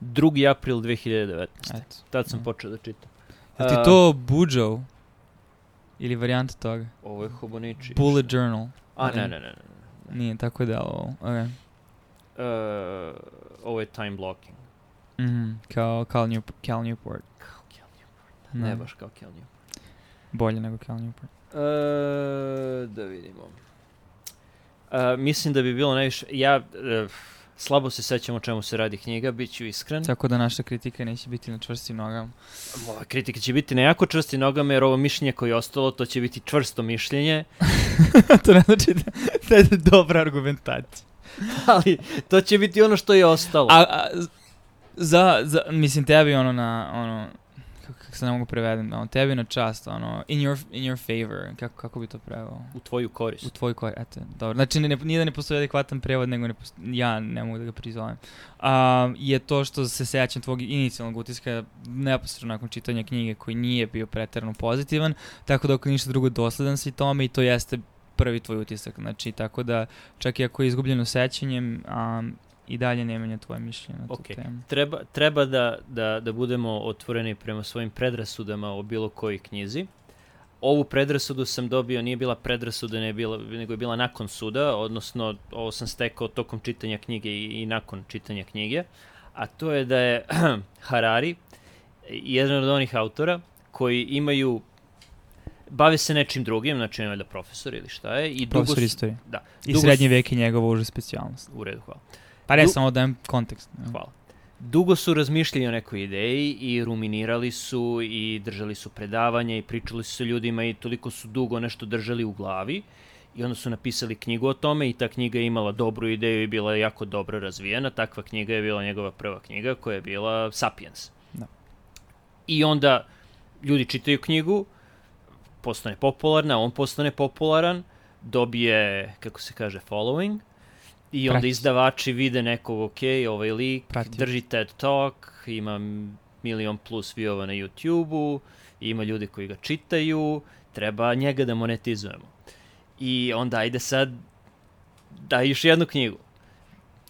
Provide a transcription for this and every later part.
2. april 2019. Eto. Tad sam Mm. počeo da čitam. Je ti to Bujo? Ili varijanta toga? Ovo je Hobonichi. Bullet Journal. A, ne, ne. ne, ne. ne. Nije, tako je delovalo. Okay. Uh, ovo je time blocking. Mhm, kao Cal, Newp Cal Newport. Kao Cal Newport. Da. Ne baš kao Cal Newport. Bolje nego Cal Newport. Uh, da vidimo. Uh, mislim da bi bilo najviše... Ja uh, slabo se sećam o čemu se radi knjiga, bit ću iskren. Tako da naša kritika neće biti na čvrstim nogama. Moja kritika će biti na jako čvrsti nogama, jer ovo mišljenje koje je ostalo, to će biti čvrsto mišljenje, to ne znači da, da je dobra argumentacija. ali to će biti ono što je ostalo. A, a za, za, mislim, tebi ono na, ono, kako, se ne mogu prevedem, ono, tebi na čast, ono, in your, in your favor, kako, kako bi to preveo? u tvoju korist. U tvoj kor, eto, dobro. Znači, ne, nije da ne postoji adekvatan prevod, nego ne posto, ja ne mogu da ga prizovem. A, je to što se sećam tvog inicijalnog utiska neposredno nakon čitanja knjige koji nije bio preterano pozitivan, tako da ako ništa drugo dosledan si tome i to jeste prvi tvoj utisak. Znači, tako da čak i ako je izgubljeno sećanjem, um, i dalje ne menja tvoje mišljenje na tu Okej. temu. Treba, treba da, da, da budemo otvoreni prema svojim predrasudama o bilo kojoj knjizi. Ovu predrasudu sam dobio, nije bila predrasuda, ne je bila, nego je bila nakon suda, odnosno ovo sam stekao tokom čitanja knjige i, i nakon čitanja knjige, a to je da je Harari jedan od onih autora koji imaju bave se nečim drugim, znači ne da profesor ili šta je. I dugo Profesor su- istorije. Da. I Dugo srednji vek je njegova uža specijalnost. U redu, hvala. Pa ne, Du- samo dajem kontekst. ne. Hvala. Dugo su razmišljali o nekoj ideji i ruminirali su i držali su predavanja i pričali su sa ljudima i toliko su dugo nešto držali u glavi i onda su napisali knjigu o tome i ta knjiga je imala dobru ideju i bila je jako dobro razvijena. Takva knjiga je bila njegova prva knjiga koja je bila Sapiens. Da. I onda ljudi čitaju knjigu, postane popularna, on postane popularan, dobije, kako se kaže, following, i onda Prati. izdavači vide nekog, ok, ovaj lik Prati. drži TED Talk, ima milion plus viewova na YouTube-u, ima ljudi koji ga čitaju, treba njega da monetizujemo. I onda ajde sad daj još jednu knjigu.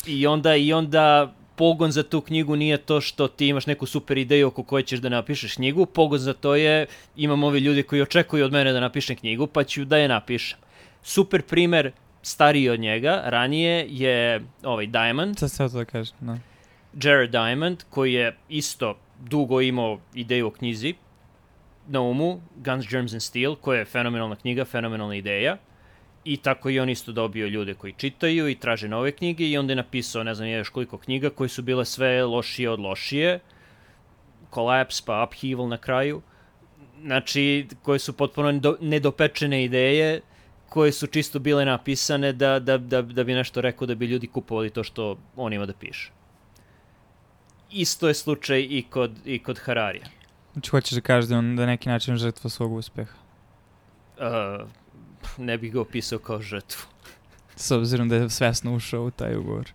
I onda, i onda pogon za tu knjigu nije to što ti imaš neku super ideju oko koje ćeš da napišeš knjigu, pogon za to je imam ovi ljudi koji očekuju od mene da napišem knjigu, pa ću da je napišem. Super primer, stariji od njega, ranije je ovaj Diamond, Sad sve to da kažem, da. Jared Diamond, koji je isto dugo imao ideju o knjizi na umu, Guns, Germs and Steel, koja je fenomenalna knjiga, fenomenalna ideja. I tako i on isto dobio ljude koji čitaju i traže nove knjige i onda je napisao, ne znam, još koliko knjiga koje su bile sve lošije od lošije. Collapse pa Upheaval na kraju. Znači, koje su potpuno nedo- nedopečene ideje koje su čisto bile napisane da, da, da, da bi nešto rekao da bi ljudi kupovali to što on ima da piše. Isto je slučaj i kod, i kod Hararija. Znači, hoćeš da kažeš da on na neki način žrtva svog uspeha. Uh, ne bih ga opisao kao žrtvu. S obzirom da je svesno ušao u taj ugovor.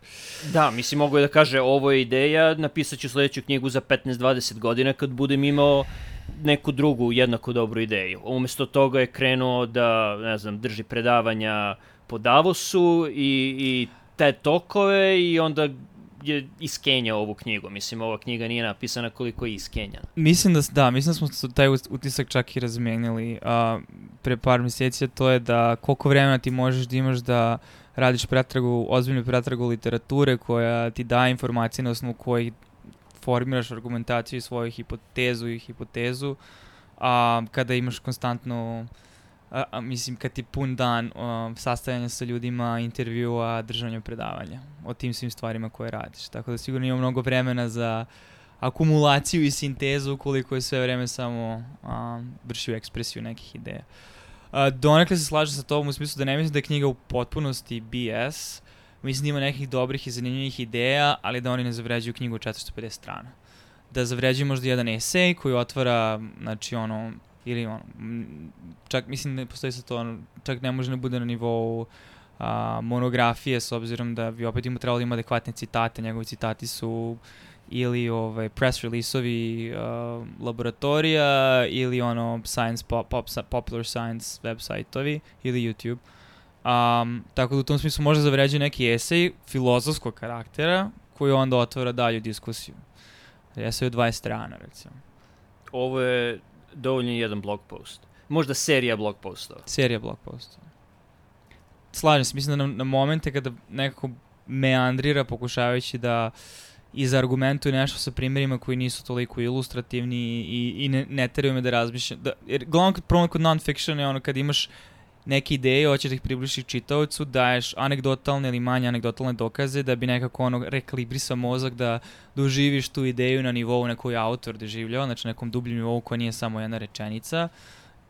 Da, mislim, mogu je da kaže ovo je ideja, napisat ću sledeću knjigu za 15-20 godina kad budem imao neku drugu jednako dobru ideju. Umesto toga je krenuo da, ne znam, drži predavanja po Davosu i, i te tokove i onda je iskenjao ovu knjigu. Mislim, ova knjiga nije napisana koliko je iskenjana. Mislim da, da, mislim da smo taj utisak čak i razmenili a, pre par mjeseci, a to je da koliko vremena ti možeš da imaš da radiš pretragu, ozbiljnu pretragu literature koja ti daje informacije na osnovu kojih formiraš argumentaciju i svoju hipotezu i hipotezu, a kada imaš konstantno a, a, mislim, kad ti pun dan a, sastajanja sa ljudima, intervjua, držanja predavanja o tim svim stvarima koje radiš. Tako da sigurno ima mnogo vremena za akumulaciju i sintezu koliko je sve vreme samo a, vršio ekspresiju nekih ideja. A, donekle se slažem sa tobom u smislu da ne mislim da je knjiga u potpunosti BS, mislim da ima nekih dobrih i zanimljivih ideja, ali da oni ne zavređuju knjigu od 450 strana. Da zavređuju možda jedan esej koji otvara, znači ono, ili ono, čak mislim ne postoji se to, ono, čak ne može da bude na nivou a, monografije s obzirom da bi opet ima trebalo da ima adekvatne citate, njegovi citati su ili ovaj press release-ovi uh, laboratorija ili ono science pop, pop, popular science web sajtovi ili YouTube. Um, tako da u tom smislu može zavređuje neki esej filozofskog karaktera koji onda otvara dalju diskusiju. Jesi od 20 strana, recimo. Ovo je dovoljno jedan blog post. Možda serija blog postova. Serija blog postova. Slažem se, mislim da na, na momente kada nekako meandrira pokušavajući da izargumentuje nešto sa primjerima koji nisu toliko ilustrativni i, i ne, ne teraju me da razmišljam. Da, jer glavno problem kod non-fiction je ono kad imaš neke ideje, hoćeš da ih približiš čitaocu, daješ anegdotalne ili manje anegdotalne dokaze da bi nekako ono rekalibrisao mozak da doživiš tu ideju na nivou na koju autor doživljava, znači nekom dubljem nivou koja nije samo jedna rečenica,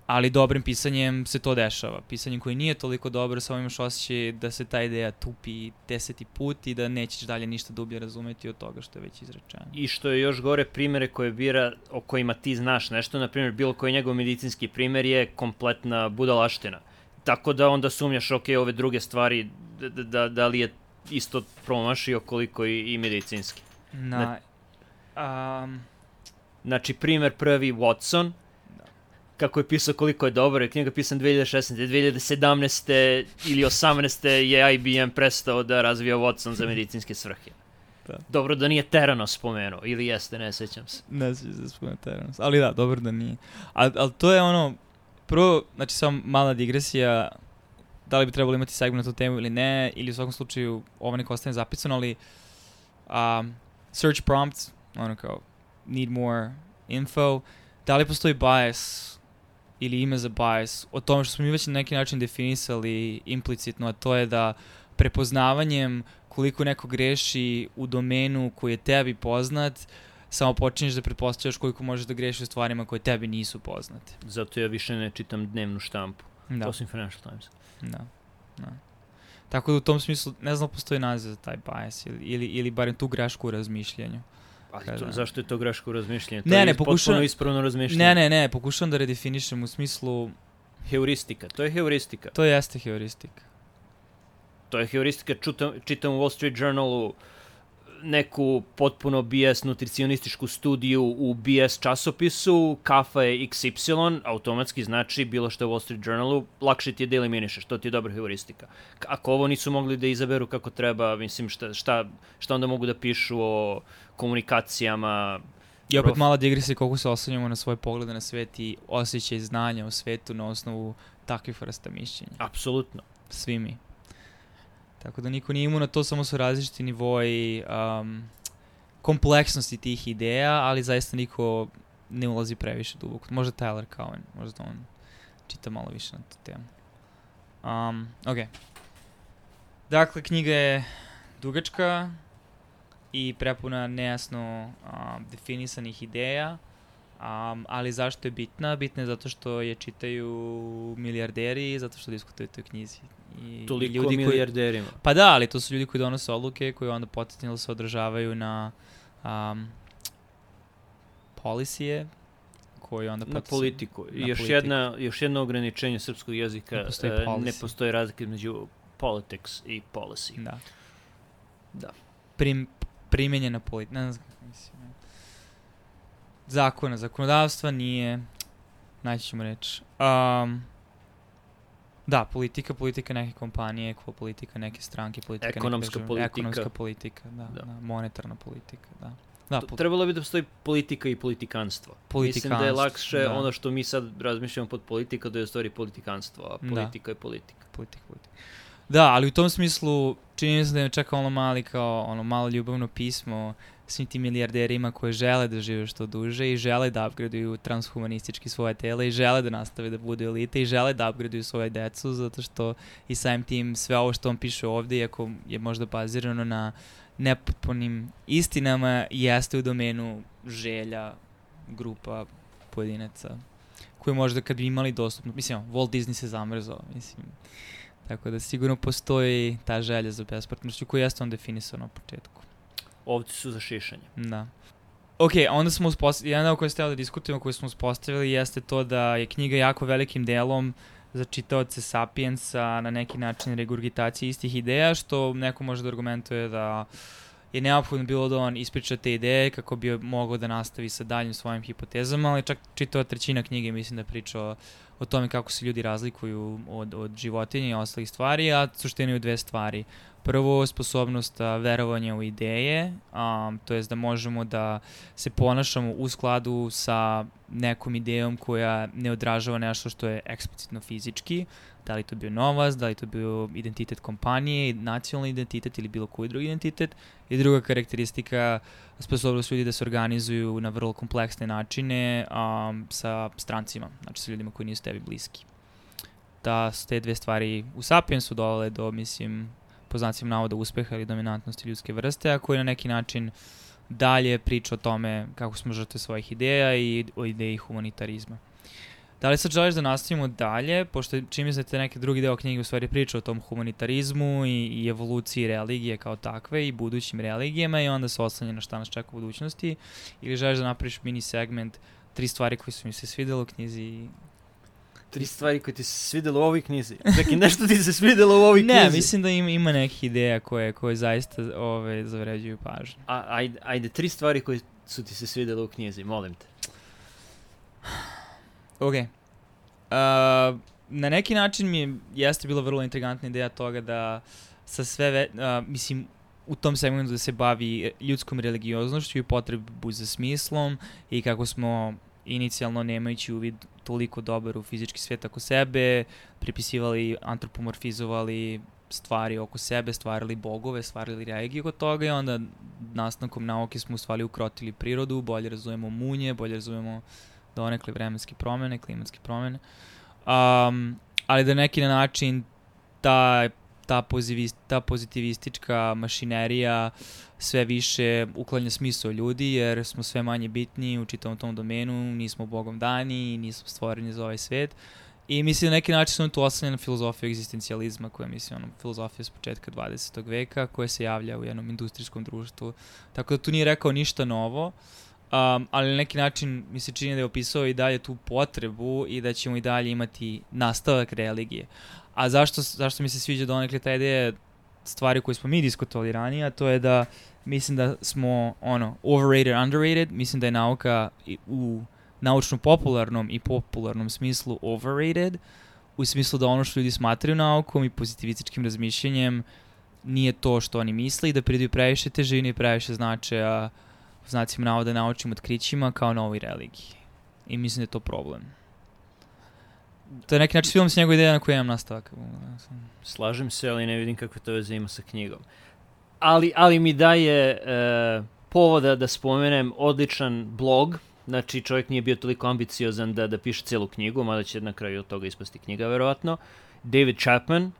ali dobrim pisanjem se to dešava. Pisanjem koji nije toliko dobro, samo imaš osjećaj da se ta ideja tupi deseti put i da nećeš dalje ništa dublje razumeti od toga što je već izrečeno. I što je još gore, primere koje bira, o kojima ti znaš nešto, na primjer, bilo koji njegov medicinski primer je kompletna budalaština Tako da onda sumnjaš, ok, ove druge stvari, da, da, da li je isto promašio koliko i, i medicinski. Na, um, znači, primer prvi, Watson, da. kako je pisao koliko je dobar, je knjiga pisan 2016. 2017. ili 18. je IBM prestao da razvija Watson za medicinske svrhe. Da. Dobro da nije Terano spomenuo, ili jeste, ne sećam se. Ne sećam se spomenuo Terano, ali da, dobro da nije. Ali al to je ono, prvo, znači samo mala digresija, da li bi trebalo imati segment na tu temu ili ne, ili u svakom slučaju ovo neko ostane zapisano, ali um, search prompt, ono kao, need more info, da li postoji bias ili ime za bias, o tome što smo mi već na neki način definisali implicitno, a to je da prepoznavanjem koliko neko greši u domenu koji je tebi poznat, uh, samo počinješ da pretpostavljaš koliko možeš da grešiš u stvarima koje tebi nisu poznate. Zato ja više ne čitam dnevnu štampu, da. osim Financial Times. Da, da. Tako da u tom smislu, ne znam, postoji naziv za taj bias ili, ili, ili barem tu grešku u razmišljanju. Ali to, zašto je to greško u razmišljanju? To ne, je ne, pokušam, ispravno razmišljanje. Ne, ne, ne, pokušam da redefinišem u smislu... Heuristika, to je heuristika. To jeste heuristika. To je heuristika, čitam, čitam u Wall Street Journalu neku potpuno BS nutricionističku studiju u BS časopisu, kafa je XY, automatski znači bilo što je u Wall Street Journalu, lakše ti je da eliminišeš, to ti je dobra heuristika. Ako ovo nisu mogli da izaberu kako treba, mislim šta, šta, šta onda mogu da pišu o komunikacijama, I opet mala digresija koliko se oslanjamo na svoje poglede na svet i osjećaj znanja o svetu na osnovu takvih vrsta mišljenja. Apsolutno. Svi mi. Tako da niko nije imao na to, samo su različiti nivoji um, kompleksnosti tih ideja, ali zaista niko ne ulazi previše duboko. Možda Tyler Cowen, možda on čita malo više na tu temu. Um, ok. Dakle, knjiga je dugačka i prepuna nejasno um, definisanih ideja, um, ali zašto je bitna? Bitna je zato što je čitaju milijarderi, zato što diskutuju toj knjizi. I, Toliko ljudi milijarderima. Koji, pa da, ali to su ljudi koji donose odluke, koji onda potencijalno se održavaju na um, policije, koji onda na politiku. I još, politiku. Jedna, još jedno ograničenje srpskog jezika, ne postoji, uh, ne postoji razlika između politics i policy. Da. Da. Prim, primenjena politika, ne znam mislim. Zakona, zakonodavstva nije, naći ćemo reći. Um, Da, politika, politika neke kompanije, politika neke stranke, politika ekonomska neke politika. Ekonomska politika, da, da. da monetarna politika, da. Da, po... Trebalo bi da postoji politika i politikanstvo. politikanstvo Mislim da je lakše da. ono što mi sad razmišljamo pod politika da je u stvari politikanstvo, a da. politika da. je politika. Politika, politika. Da, ali u tom smislu čini se da je čak ono mali kao ono malo ljubavno pismo svim tim milijarderima koji žele da žive što duže i žele da upgraduju transhumanistički svoje tele i žele da nastave da budu elite i žele da upgraduju svoje decu zato što i samim tim sve ovo što on piše ovde, iako je možda bazirano na nepotpunim istinama, jeste u domenu želja grupa pojedinaca koji možda kad bi imali dostupno, mislim, Walt Disney se zamrzao, mislim, tako da sigurno postoji ta želja za besprtnošću koja jeste on definisao na početku ovci su za šišanje. Da. Ok, onda smo uspostavili, jedan deo koji ste da diskutujemo, koji smo uspostavili jeste to da je knjiga jako velikim delom za čitaoce Sapiensa na neki način regurgitacije istih ideja, što neko može da argumentuje da je neophodno bilo da on ispriča te ideje kako bi mogao da nastavi sa daljim svojim hipotezama, ali čak čitava trećina knjige mislim da priča o, o tome kako se ljudi razlikuju od, od životinja i ostalih stvari, a suština je dve stvari. Prvo, sposobnost a, verovanja u ideje, a, to jest da možemo da se ponašamo u skladu sa nekom idejom koja ne odražava nešto što je eksplicitno fizički, da li to bio novac, da li to bio identitet kompanije, nacionalni identitet ili bilo koji drugi identitet. I druga karakteristika, sposobnost ljudi da se organizuju na vrlo kompleksne načine um, sa strancima, znači sa ljudima koji nisu tebi bliski. Da su te dve stvari u Sapiensu dovele do, mislim, po znacima navoda uspeha ili dominantnosti ljudske vrste, a koji na neki način dalje priča o tome kako smo žrtve svojih ideja i o ideji humanitarizma. Da li sad želiš da nastavimo dalje, pošto čini mi se te neke drugi deo knjige u stvari priča o tom humanitarizmu i, i evoluciji religije kao takve i budućim religijama i onda se oslanje na šta nas čeka u budućnosti ili želiš da napraviš mini segment tri stvari koje su mi se svidjelo u knjizi Tri stvari koje ti se svidelo u ovoj knjizi. Čekaj, nešto ti se svidelo u ovoj knjizi. Ne, mislim da ima, ima nekih ideja koje, koje zaista ove, zavređuju pažnju. A, ajde, ajde, tri stvari koje su ti se svidelo u knjizi, molim te. Ok. Uh, na neki način mi jeste bila vrlo intrigantna ideja toga da sa sve, ve, uh, mislim, u tom segmentu da se bavi ljudskom religioznošću i potrebu za smislom i kako smo inicijalno nemajući uvid toliko dobar u fizički svet oko sebe, pripisivali, antropomorfizovali stvari oko sebe, stvarali bogove, stvarali religije oko toga i onda nastankom nauke smo u stvari ukrotili prirodu, bolje razumemo munje, bolje razumemo donekle vremenske promene, klimatske promene. Um, ali da neki način ta, ta, pozivist, ta pozitivistička mašinerija sve više uklanja smisao ljudi jer smo sve manje bitni u čitavom tom domenu, nismo bogom dani, nismo stvoreni za ovaj svet. I mislim da neki način smo tu oslanjeni na filozofiju egzistencijalizma koja je mislim ono, filozofija s početka 20. veka koja se javlja u jednom industrijskom društvu. Tako da tu nije rekao ništa novo. Um, ali na neki način mi se čini da je opisao i dalje tu potrebu i da ćemo i dalje imati nastavak religije. A zašto, zašto mi se sviđa donekle ta ideja stvari koje smo mi diskutovali ranije, to je da mislim da smo ono overrated, underrated, mislim da je nauka u naučno-popularnom i popularnom smislu overrated, u smislu da ono što ljudi smatraju naukom i pozitivističkim razmišljanjem nije to što oni misle i da pridaju previše težine i previše značaja uh, znacima navoda naučnim otkrićima kao novoj religiji. I mislim da je to problem. To je neki način film s njegove ideja na koju imam nastavak. Slažem se, ali ne vidim kakve to veze ima sa knjigom. Ali, ali mi daje e, povoda da spomenem odličan blog, znači čovjek nije bio toliko ambiciozan da, da piše celu knjigu, mada će na kraju od toga ispasti knjiga, verovatno. David Chapman,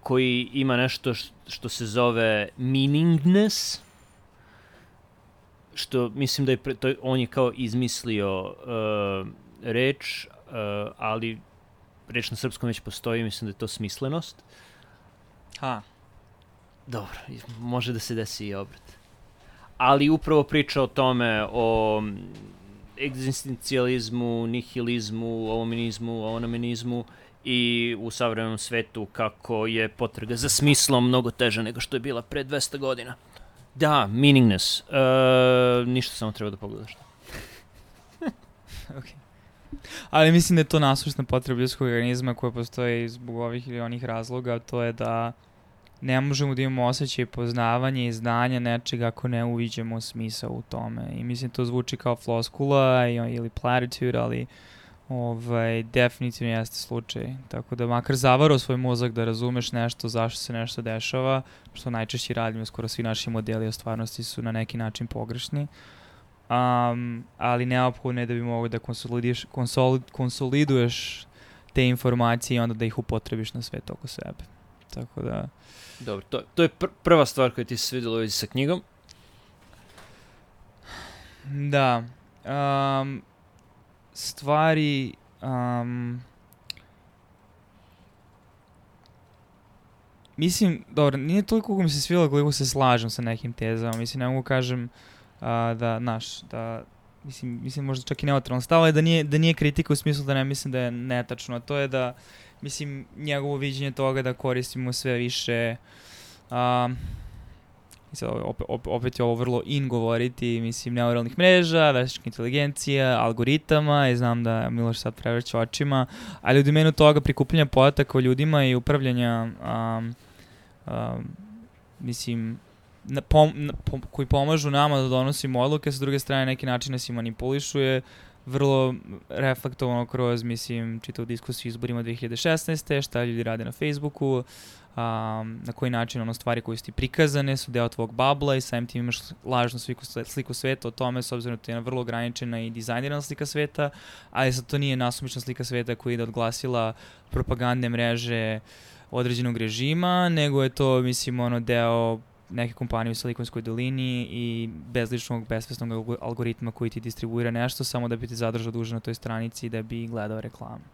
koji ima nešto što se zove Meaningness, što mislim da je, pre, to, on je kao izmislio uh, reč, uh, ali reč na srpskom već postoji, mislim da je to smislenost. Ha. Dobro, može da se desi i obrat. Ali upravo priča o tome, o egzistencializmu, nihilizmu, ovominizmu, onominizmu i u savremenom svetu kako je potraga za smislom mnogo teža nego što je bila pre 200 godina. Da, meaningness. Uh, ništa samo treba da pogledaš. ok. Ali mislim da je to nasušna potreba ljudskog organizma koja postoji zbog ovih ili onih razloga, to je da ne možemo da imamo osjećaj poznavanja i znanja nečega ako ne uviđemo smisao u tome. I mislim to zvuči kao floskula ili platitude, ali uh, ovaj, definitivno jeste slučaj. Tako da makar zavarao svoj mozak da razumeš nešto, zašto se nešto dešava, što najčešće radimo, skoro svi naši modeli o stvarnosti su na neki način pogrešni. Um, ali neophodno je da bi mogo da konsoliduješ, konsolid, konsoliduješ te informacije i onda da ih upotrebiš na sve oko sebe. Tako da... Dobro, to, to je pr prva stvar koja ti se svidjela u sa knjigom. Da. Um, stvari um, mislim, dobro, nije toliko mi se svilo koliko se slažem sa nekim tezama, mislim, ne mogu kažem uh, da, naš, da, mislim, mislim možda čak i neutralno stalo je da nije, da nije kritika u smislu da ne mislim da je netačno, to je da, mislim, njegovo viđenje toga da koristimo sve više um, i sad opet, opet, je ovo vrlo in govoriti, mislim, neuralnih mreža, veštačka inteligencija, algoritama i znam da Miloš sad prevrće očima, ali u domenu toga prikupljanja podataka o ljudima i upravljanja um, um, mislim, na, pom, na, pom, koji pomažu nama da donosimo odluke, sa druge strane neki način nas i manipulišuje, vrlo reflektovano kroz, mislim, čitavu diskusiju izborima 2016. šta ljudi rade na Facebooku, um, na koji način ono stvari koje su ti prikazane su deo tvog babla i samim tim imaš lažnu sliku, sliku sveta o tome s obzirom da je vrlo ograničena i dizajnirana slika sveta, ali sad to nije nasumična slika sveta koja ide od glasila propagandne mreže određenog režima, nego je to, mislim, ono deo neke kompanije u Silikonskoj dolini i bezličnog, besvesnog algoritma koji ti distribuira nešto samo da bi ti zadržao duže na toj stranici da bi gledao reklamu.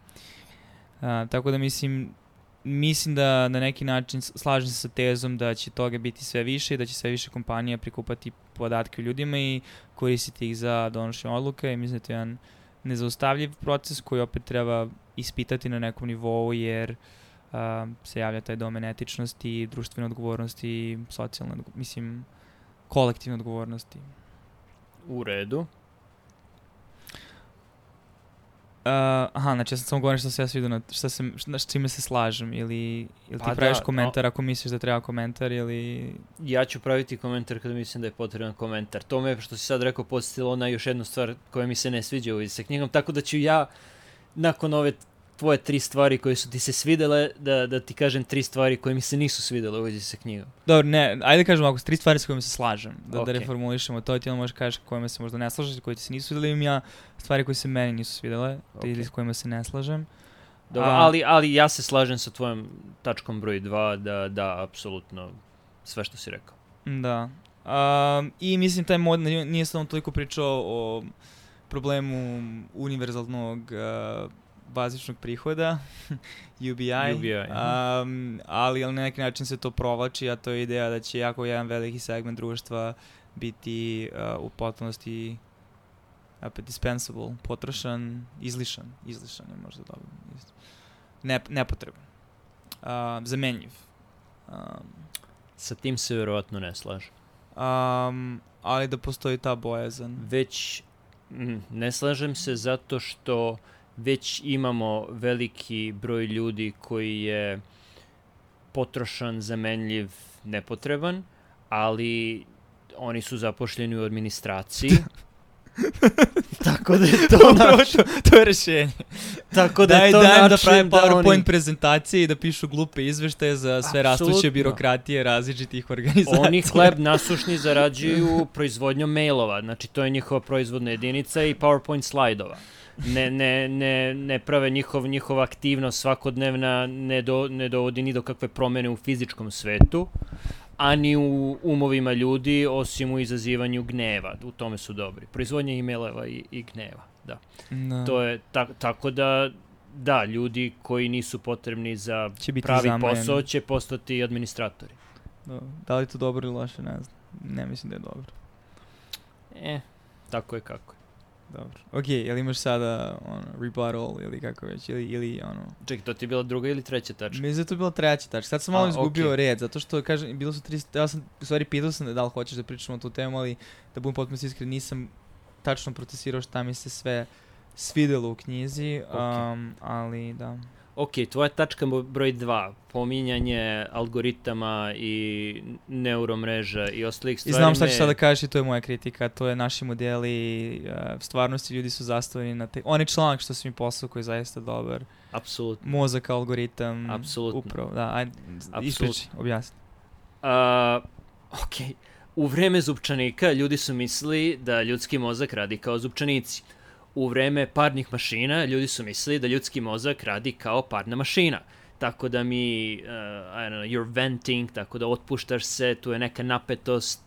Uh, tako da mislim, mislim da na neki način slažem se sa tezom da će toga biti sve više i da će sve više kompanija prikupati podatke o ljudima i koristiti ih za donošenje odluka i mislim da je to jedan nezaustavljiv proces koji opet treba ispitati na nekom nivou jer uh, se javlja taj domen etičnosti, društvene odgovornosti, socijalne, mislim, kolektivne odgovornosti. U redu. Uh, aha, znači ja sam samo govorim što se ja sviđa, na, šta se, šta, s čime se slažem, ili, ili pa ti praviš da, komentar no, ako misliš da treba komentar, ili... Ja ću praviti komentar kada mislim da je potreban komentar. To me, što si sad rekao, podsjetilo na još jednu stvar koja mi se ne sviđa u sa knjigom, tako da ću ja, nakon ove tvoje tri stvari koje su ti se svidele, da, da ti kažem tri stvari koje mi se nisu svidele u vezi sa knjigom. Dobro, ne, ajde kažemo ako tri stvari s kojima se slažem, da, okay. da reformulišemo to, ti onda možeš kažeš kojima se možda ne slažeš, koje ti se nisu svidele, imam ja stvari koje se meni nisu svidele, okay. ili s kojima se ne slažem. Dobro, A, ali, ali ja se slažem sa tvojom tačkom broj 2 da, da, apsolutno sve što si rekao. Da. Um, I mislim, taj mod nije samo toliko pričao o problemu univerzalnog uh, bazičnog prihoda, UBI, UBI um, ali na neki način se to provlači, a to je ideja da će jako jedan veliki segment društva biti uh, u potpunosti opet dispensable, potrošan, izlišan, izlišan je možda dobro, ne, nepotreban, uh, zamenjiv. Um, Sa tim se verovatno ne slažem. Um, ali da postoji ta bojazan. Već ne slažem se zato što već imamo veliki broj ljudi koji je potrošan, zamenljiv, nepotreban, ali oni su zapošljeni u administraciji. Tako da je to Dobro, naš... to, to je rešenje. Tako da daj, je to daj da PowerPoint da oni... prezentacije i da pišu glupe izveštaje za sve Absolutno. rastuće birokratije različitih organizacija. Oni hleb nasušni zarađuju proizvodnjom mailova, znači to je njihova proizvodna jedinica i PowerPoint slajdova ne, ne, ne, ne prave njihov, njihova aktivnost svakodnevna, ne, do, ne dovodi ni do kakve promene u fizičkom svetu, ani u umovima ljudi, osim u izazivanju gneva. U tome su dobri. Proizvodnja e-maileva i, i gneva, da. da. To je ta, tako da, da, ljudi koji nisu potrebni za će biti pravi zamajeni. posao će postati administratori. Da. da li to dobro ili loše, ne znam. Ne mislim da je dobro. E, tako je kako je. Dobro. Ok, jel imaš sada ono, rebuttal ili kako već, ili, ili ono... Čekaj, to ti je bila druga ili treća tačka? Mislim da to je bila treća tačka. Sad sam malo izgubio okay. red, zato što, kažem, bilo su tri... Ja sam, u stvari, pitao sam da li hoćeš da pričamo o tu temu, ali da budem potpuno iskren, nisam tačno procesirao šta mi se sve svidelo u knjizi, okay. um, ali da ok, tvoja tačka broj 2, pominjanje algoritama i neuromreža i ostalih stvari. I znam šta ćeš sada kažeš i to je moja kritika, to je naši modeli, uh, stvarnosti ljudi su zastavljeni na te... Onaj članak što si mi poslao koji je zaista dobar. Apsolutno. Mozak, algoritam. Apsolutno. Upravo, da, ajde, ispriči, objasni. Uh, ok, u vreme zupčanika ljudi su mislili da ljudski mozak radi kao zupčanici u vreme parnih mašina ljudi su mislili da ljudski mozak radi kao parna mašina. Tako da mi, uh, I don't know, you're venting, tako da otpuštaš se, tu je neka napetost,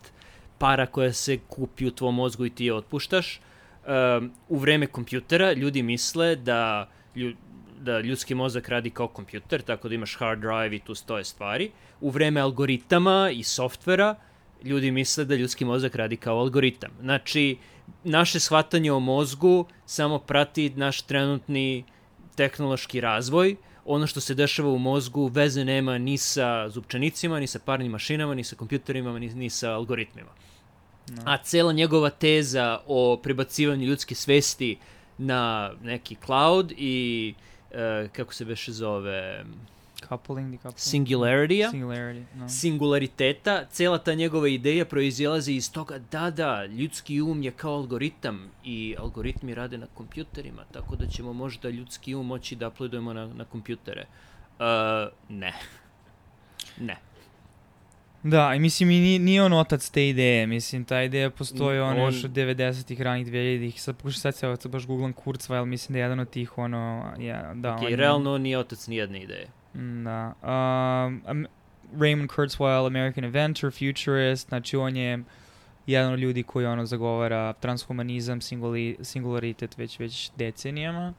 para koja se kupi u tvom mozgu i ti je otpuštaš. Uh, u vreme kompjutera ljudi misle da, lju, da ljudski mozak radi kao kompjuter, tako da imaš hard drive i tu stoje stvari. U vreme algoritama i softvera ljudi misle da ljudski mozak radi kao algoritam. Znači, uh, naše shvatanje o mozgu samo prati naš trenutni tehnološki razvoj. ono što se dešava u mozgu veze nema ni sa zupčanicima, ni sa parnim mašinama, ni sa kompjuterima, ni, ni sa algoritmima. No. A cela njegova teza o prebacivanju ljudske svesti na neki cloud i uh, kako se beše zove coupling, decoupling. Singularity-a. Singularity, no. Singulariteta. Cela ta njegova ideja proizilazi iz toga da, da, ljudski um je kao algoritam i algoritmi rade na kompjuterima, tako da ćemo možda ljudski um moći da uploadujemo na, na kompjutere. Uh, ne. Ne. Da, i mislim, i nije, nije on otac te ideje, mislim, ta ideja postoji on, on još od 90-ih, ranih 2000-ih, sad pokušaj sad se, baš googlam Kurzweil, mislim da je jedan od tih, ono, ja, da, okay, on, realno on nije otac nijedne ideje. Da. Um, Raymond Kurzweil, American Inventor, Futurist, znači on je jedan od ljudi koji ono zagovara transhumanizam, singuli, singularitet već, već decenijama.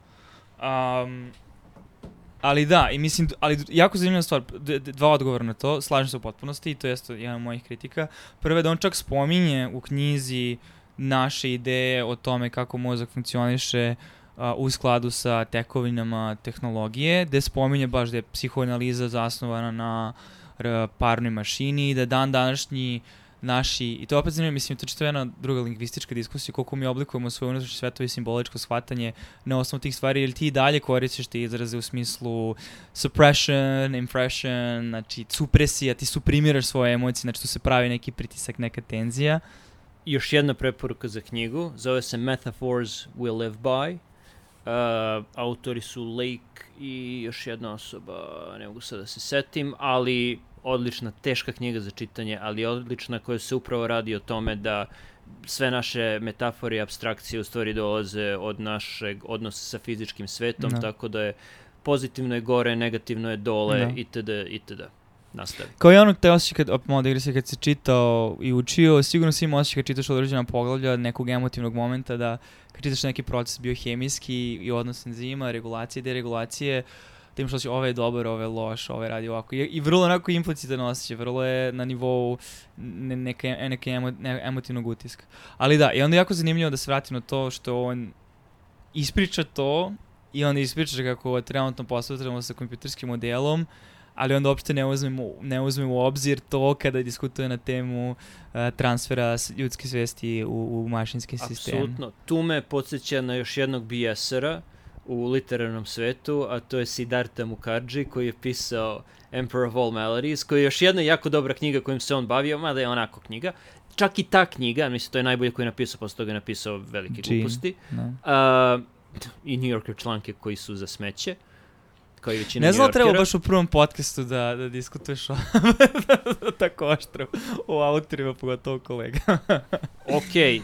Um, ali da, i mislim, ali jako zanimljiva stvar, dva odgovora na to, slažem se u potpunosti i to je jedan od mojih kritika. Prvo je da on čak spominje u knjizi naše ideje o tome kako mozak funkcioniše uh, a, u skladu sa tekovinama tehnologije, gde spominje baš da je psihoanaliza zasnovana na r, parnoj mašini i da dan današnji naši, i to opet zanimljivo, mislim, to je jedna druga lingvistička diskusija, koliko mi oblikujemo svoje unutrašnje svetovo i simboličko shvatanje na osnovu tih stvari, ili ti dalje koristiš te izraze u smislu suppression, impression, znači supresija, ti suprimiraš svoje emocije, znači tu se pravi neki pritisak, neka tenzija. Još jedna preporuka za knjigu, zove se Metaphors We Live By, Uh, autori su Lake i još jedna osoba, ne mogu sad da se setim, ali odlična, teška knjiga za čitanje, ali odlična koja se upravo radi o tome da sve naše metafore i abstrakcije u stvari dolaze od našeg odnosa sa fizičkim svetom, no. Da. tako da je pozitivno je gore, negativno je dole, no. Da. itd., itd. Nastavi. Kao i ono te osjećaj kad, op, malo da kad se čitao i učio, sigurno si imao osjećaj kad čitaš određena poglavlja nekog emotivnog momenta da kad čitaš neki proces biohemijski i odnos enzima, regulacije, deregulacije, da imaš osjećaj ovo je dobar, ovo je loš, ovo je radi ovako. I, i vrlo onako implicitan osjećaj, vrlo je na nivou ne, neke, neke emo, ne, emotivnog utiska. Ali da, i onda je jako zanimljivo da se vratim na to što on ispriča to i onda ispriča kako trenutno posvetramo sa kompjuterskim modelom, ali onda uopšte ne uzmemo, ne uzmemo u obzir to kada diskutuje na temu uh, transfera ljudske svesti u, u mašinski sistem. Apsolutno. Tu me podsjeća na još jednog BS-era u literarnom svetu, a to je Siddhartha Mukherjee koji je pisao Emperor of All Maladies, koji je još jedna jako dobra knjiga kojim se on bavio, mada je onako knjiga. Čak i ta knjiga, mislim, to je najbolje koji je napisao, posle toga je napisao velike Gene. gluposti. No. Uh, I New Yorker članke koji su za smeće. Uh, kao i većina Ne znam treba baš u prvom podcastu da, da diskutuješ o, tako oštro o autorima, pogotovo kolega. ok,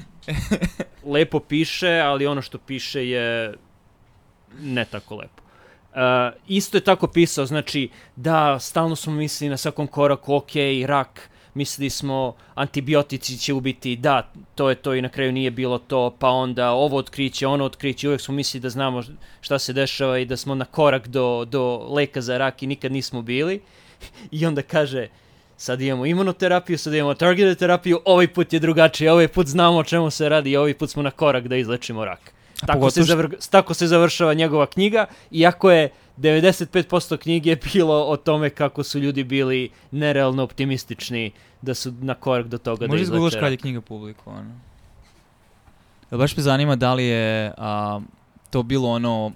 lepo piše, ali ono što piše je ne tako lepo. Uh, isto je tako pisao, znači da stalno smo mislili na svakom koraku, ok, rak, mislili smo antibiotici će ubiti, da, to je to i na kraju nije bilo to, pa onda ovo otkriće, ono otkriće, uvek smo mislili da znamo šta se dešava i da smo na korak do, do leka za rak i nikad nismo bili. I onda kaže, sad imamo imunoterapiju, sad imamo targeted terapiju, ovaj put je drugačije, ovaj put znamo o čemu se radi i ovaj put smo na korak da izlečimo rak. Tako se, zavr... tako se završava njegova knjiga, iako je 95% knjige bilo o tome kako su ljudi bili nerealno optimistični da su na korak do toga Možeš da izleče. Možeš kad je knjiga publikovana. Baš me zanima da li je a, to bilo ono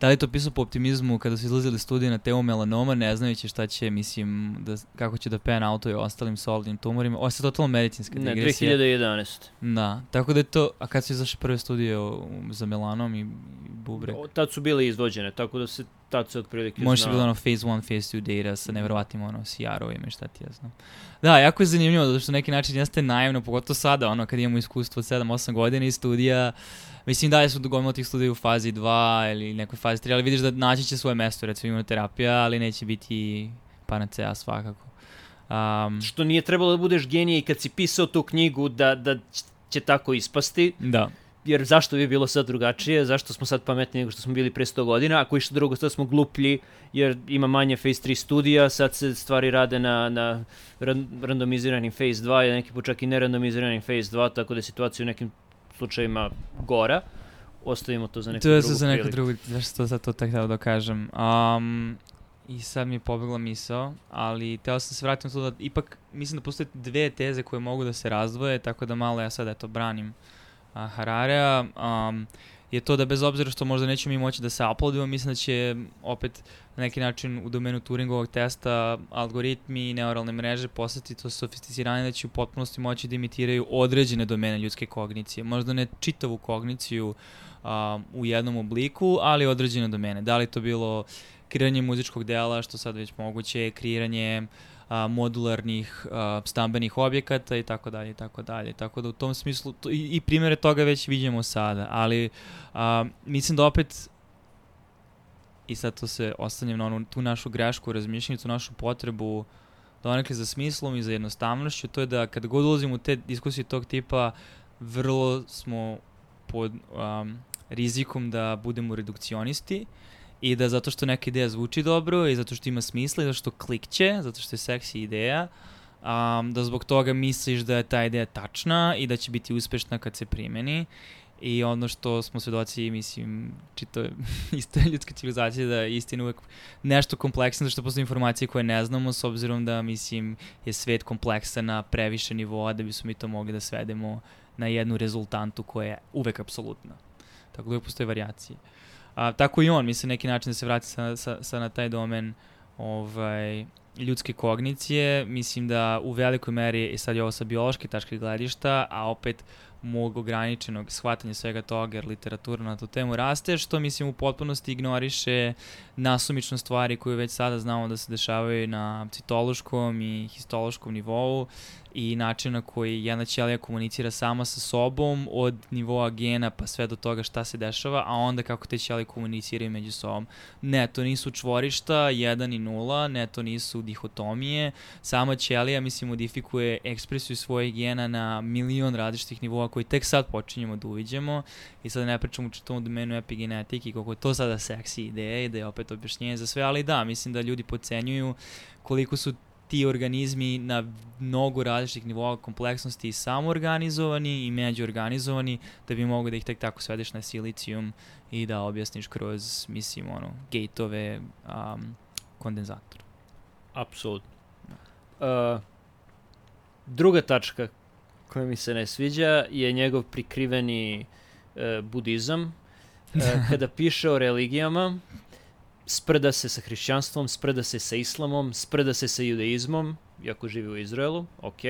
Da li je to pisao po optimizmu kada su izlazili studije na temu melanoma, ne znajući šta će, mislim, da, kako će da pen auto i ostalim solidnim tumorima. Ovo je totalno medicinska digresija. Ne, 2011. Da, tako da je to, a kad su izašli prve studije o, za melanom i, i bubrek? O, tad su bile izvođene, tako da se tad se otprilike Može se bilo ono phase 1, phase 2 data sa nevjerovatnim ono CR-ovima i šta ti ja znam. Da, jako je zanimljivo, zato što na neki način jeste naivno, pogotovo sada, ono, kad imamo iskustvo od 7-8 godina i studija, Mislim da je su gomila tih studija u fazi 2 ili nekoj fazi 3, ali vidiš da naći će svoje mesto, recimo imunoterapija, ali neće biti panacea svakako. Um, Što nije trebalo da budeš genije i kad si pisao tu knjigu da, da će tako ispasti. Da. Jer zašto bi bilo sad drugačije, zašto smo sad pametniji nego što smo bili pre 100 godina, ako što drugo, sad smo gluplji jer ima manje Phase 3 studija, sad se stvari rade na, na randomiziranim Phase 2 i neki put čak i nerandomiziranim Phase 2, tako da je situacija u nekim slučajima gora. Ostavimo to za neku to drugu za neku drugu, zašto to sad to tako da kažem. Um, I sad mi je pobegla misao, ali teo sam se vratiti na to da ipak mislim da postoje dve teze koje mogu da se razdvoje, tako da malo ja sad eto branim a, Hararea. Um, je to da bez obzira što možda nećemo mi moći da se uploadimo, mislim da će opet na neki način u domenu Turingovog testa algoritmi i neuralne mreže postati to sofisticirane da će u potpunosti moći da imitiraju određene domene ljudske kognicije. Možda ne čitavu kogniciju um, u jednom obliku, ali određene domene. Da li to bilo kreiranje muzičkog dela, što sad već moguće, kreiranje a, modularnih a, stambenih objekata i tako dalje i tako dalje. Tako da u tom smislu to, i, i primere toga već vidimo sada, ali a, mislim da opet i sad to se ostanjem na onu, tu našu grešku, razmišljenju, tu našu potrebu donekle za smislom i za jednostavnošću, to je da kada god ulazimo u te diskusije tog tipa, vrlo smo pod um, rizikom da budemo redukcionisti i da zato što neka ideja zvuči dobro i zato što ima smisla i zato što klikće, zato što je seksi ideja, um, da zbog toga misliš da je ta ideja tačna i da će biti uspešna kad se primeni. I ono što smo svedoci, mislim, čito isto ljudska civilizacija da je istina uvek nešto kompleksno, zato što postoje informacije koje ne znamo, s obzirom da, mislim, je svet kompleksan na previše nivoa da bismo mi to mogli da svedemo na jednu rezultantu koja je uvek apsolutna. Tako da uvek postoje variacije. A, tako i on, mislim, neki način da se vrati sa, sa, sa na taj domen ovaj, ljudske kognicije. Mislim da u velikoj meri, i sad je ovo sa biološke tačke gledišta, a opet mog ograničenog shvatanja svega toga, jer literatura na tu temu raste, što mislim u potpunosti ignoriše nasumično stvari koje već sada znamo da se dešavaju na citološkom i histološkom nivou i način na koji jedna ćelija komunicira sama sa sobom od nivoa gena pa sve do toga šta se dešava, a onda kako te ćelije komuniciraju među sobom. Ne, to nisu čvorišta 1 i 0, ne, to nisu dihotomije. Sama ćelija, mislim, modifikuje ekspresiju svojih gena na milion različitih nivoa koji tek sad počinjemo da uviđemo i sad ne pričamo u čitavom domenu epigenetike i koliko je to sada seksi ideja i da je opet objašnjenje za sve, ali da, mislim da ljudi pocenjuju koliko su ti organizmi na mnogo različitih nivoa kompleksnosti i samoorganizovani i međuorganizovani da bi mogo da ih tek tako svedeš na silicijum i da objasniš kroz, mislim, ono, gateove um, kondenzator. Apsolutno. Uh, druga tačka koja mi se ne sviđa je njegov prikriveni uh, budizam. Uh, kada piše o religijama, sprda se sa hrišćanstvom, sprda se sa islamom, sprda se sa judaizmom, iako živi u Izraelu, ok.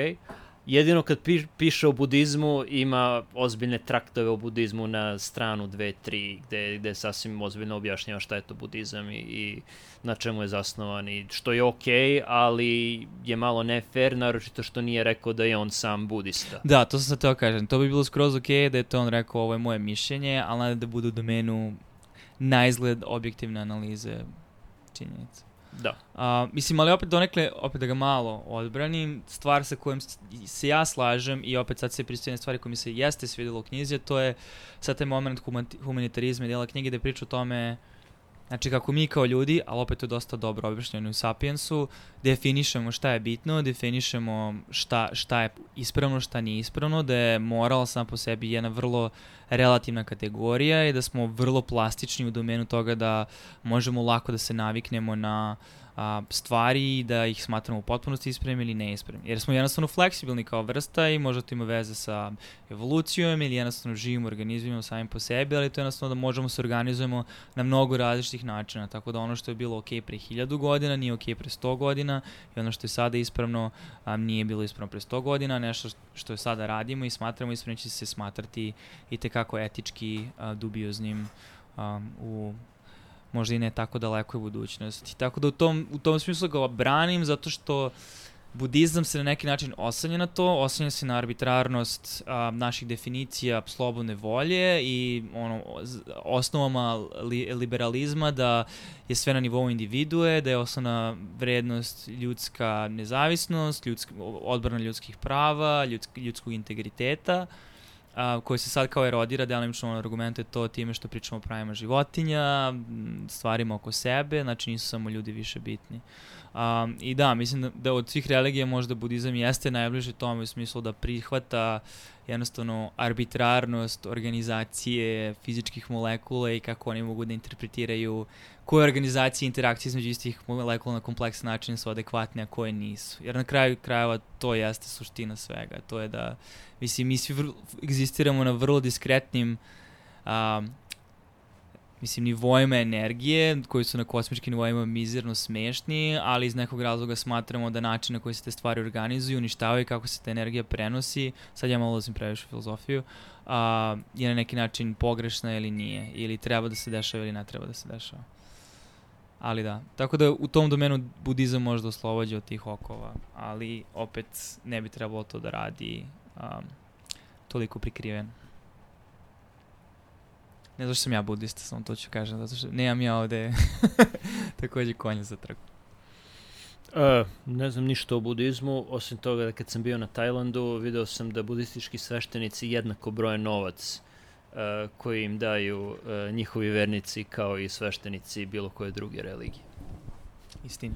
Jedino kad pi, piše o budizmu ima ozbiljne traktove o budizmu na stranu 2, 3, gde, gde sasvim ozbiljno objašnjava šta je to budizam i, i na čemu je zasnovan i što je ok, ali je malo ne fair, naročito što nije rekao da je on sam budista. Da, to sam sad teo kažem. To bi bilo skroz ok da je to on rekao ovo je moje mišljenje, ali da bude u domenu na izgled objektivne analize činjenica. Da. Uh, mislim, ali opet donekle, opet da ga malo odbranim, stvar sa kojom se ja slažem i opet sad se pristoje stvari koje mi se jeste svidjelo u knjizi, to je sad taj moment humanitarizma i dela knjige gde priča o tome uh, Znači kako mi kao ljudi, ali opet je dosta dobro objašnjeno u Sapiensu, definišemo šta je bitno, definišemo šta, šta je ispravno, šta nije ispravno, da je moral sam po sebi jedna vrlo relativna kategorija i da smo vrlo plastični u domenu toga da možemo lako da se naviknemo na uh, a, stvari da ih smatramo u potpunosti ispravnim ili neispravnim. Jer smo jednostavno fleksibilni kao vrsta i možda to ima veze sa evolucijom ili jednostavno živimo organizmima sami po sebi, ali to je jednostavno da možemo se organizujemo na mnogo različitih načina. Tako da ono što je bilo ok pre 1000 godina nije ok pre 100 godina i ono što je sada ispravno a, nije bilo ispravno pre 100 godina. Nešto što je sada radimo i smatramo ispravno će se smatrati i tekako etički a, dubioznim um, u možda i ne tako dalekoj budućnosti. Tako da u tom, u tom smislu ga branim zato što budizam se na neki način osanja na to, osanja se na arbitrarnost a, naših definicija slobodne volje i ono, osnovama li, liberalizma da je sve na nivou individue, da je osnovna vrednost ljudska nezavisnost, ljudsk, odbrana ljudskih prava, ljudsk, ljudskog integriteta, a, koji se sad kao erodira, delimično argumentuje to time što pričamo o pravima životinja, stvarima oko sebe, znači nisu samo ljudi više bitni. Um, I da, mislim da, da od svih religija možda budizam jeste najbliže tome u smislu da prihvata jednostavno arbitrarnost organizacije fizičkih molekula i kako oni mogu da interpretiraju koje organizacije interakcije između istih molekula na kompleksan način su adekvatne, a koje nisu. Jer na kraju krajeva to jeste suština svega. To je da, mislim, mi svi vrlo, egzistiramo na vrlo diskretnim um, mislim, nivoima energije, koji su na kosmičkim nivoima mizerno smešni, ali iz nekog razloga smatramo da način na koji se te stvari organizuju, uništavaju kako se ta energija prenosi, sad ja malo ulazim previše u filozofiju, a, je na neki način pogrešna ili nije, ili treba da se dešava ili ne treba da se dešava. Ali da, tako da u tom domenu budizam možda oslobađa od tih okova, ali opet ne bi trebalo to da radi um, toliko prikriveno. Ne zato što sam ja budista, samo to ću kažem, zato što nemam ja ovde takođe konja za trku. Uh, ne znam ništa o budizmu, osim toga da kad sam bio na Tajlandu, video sam da budistički sveštenici jednako broje novac uh, koji im daju uh, njihovi vernici kao i sveštenici bilo koje druge religije. Istina.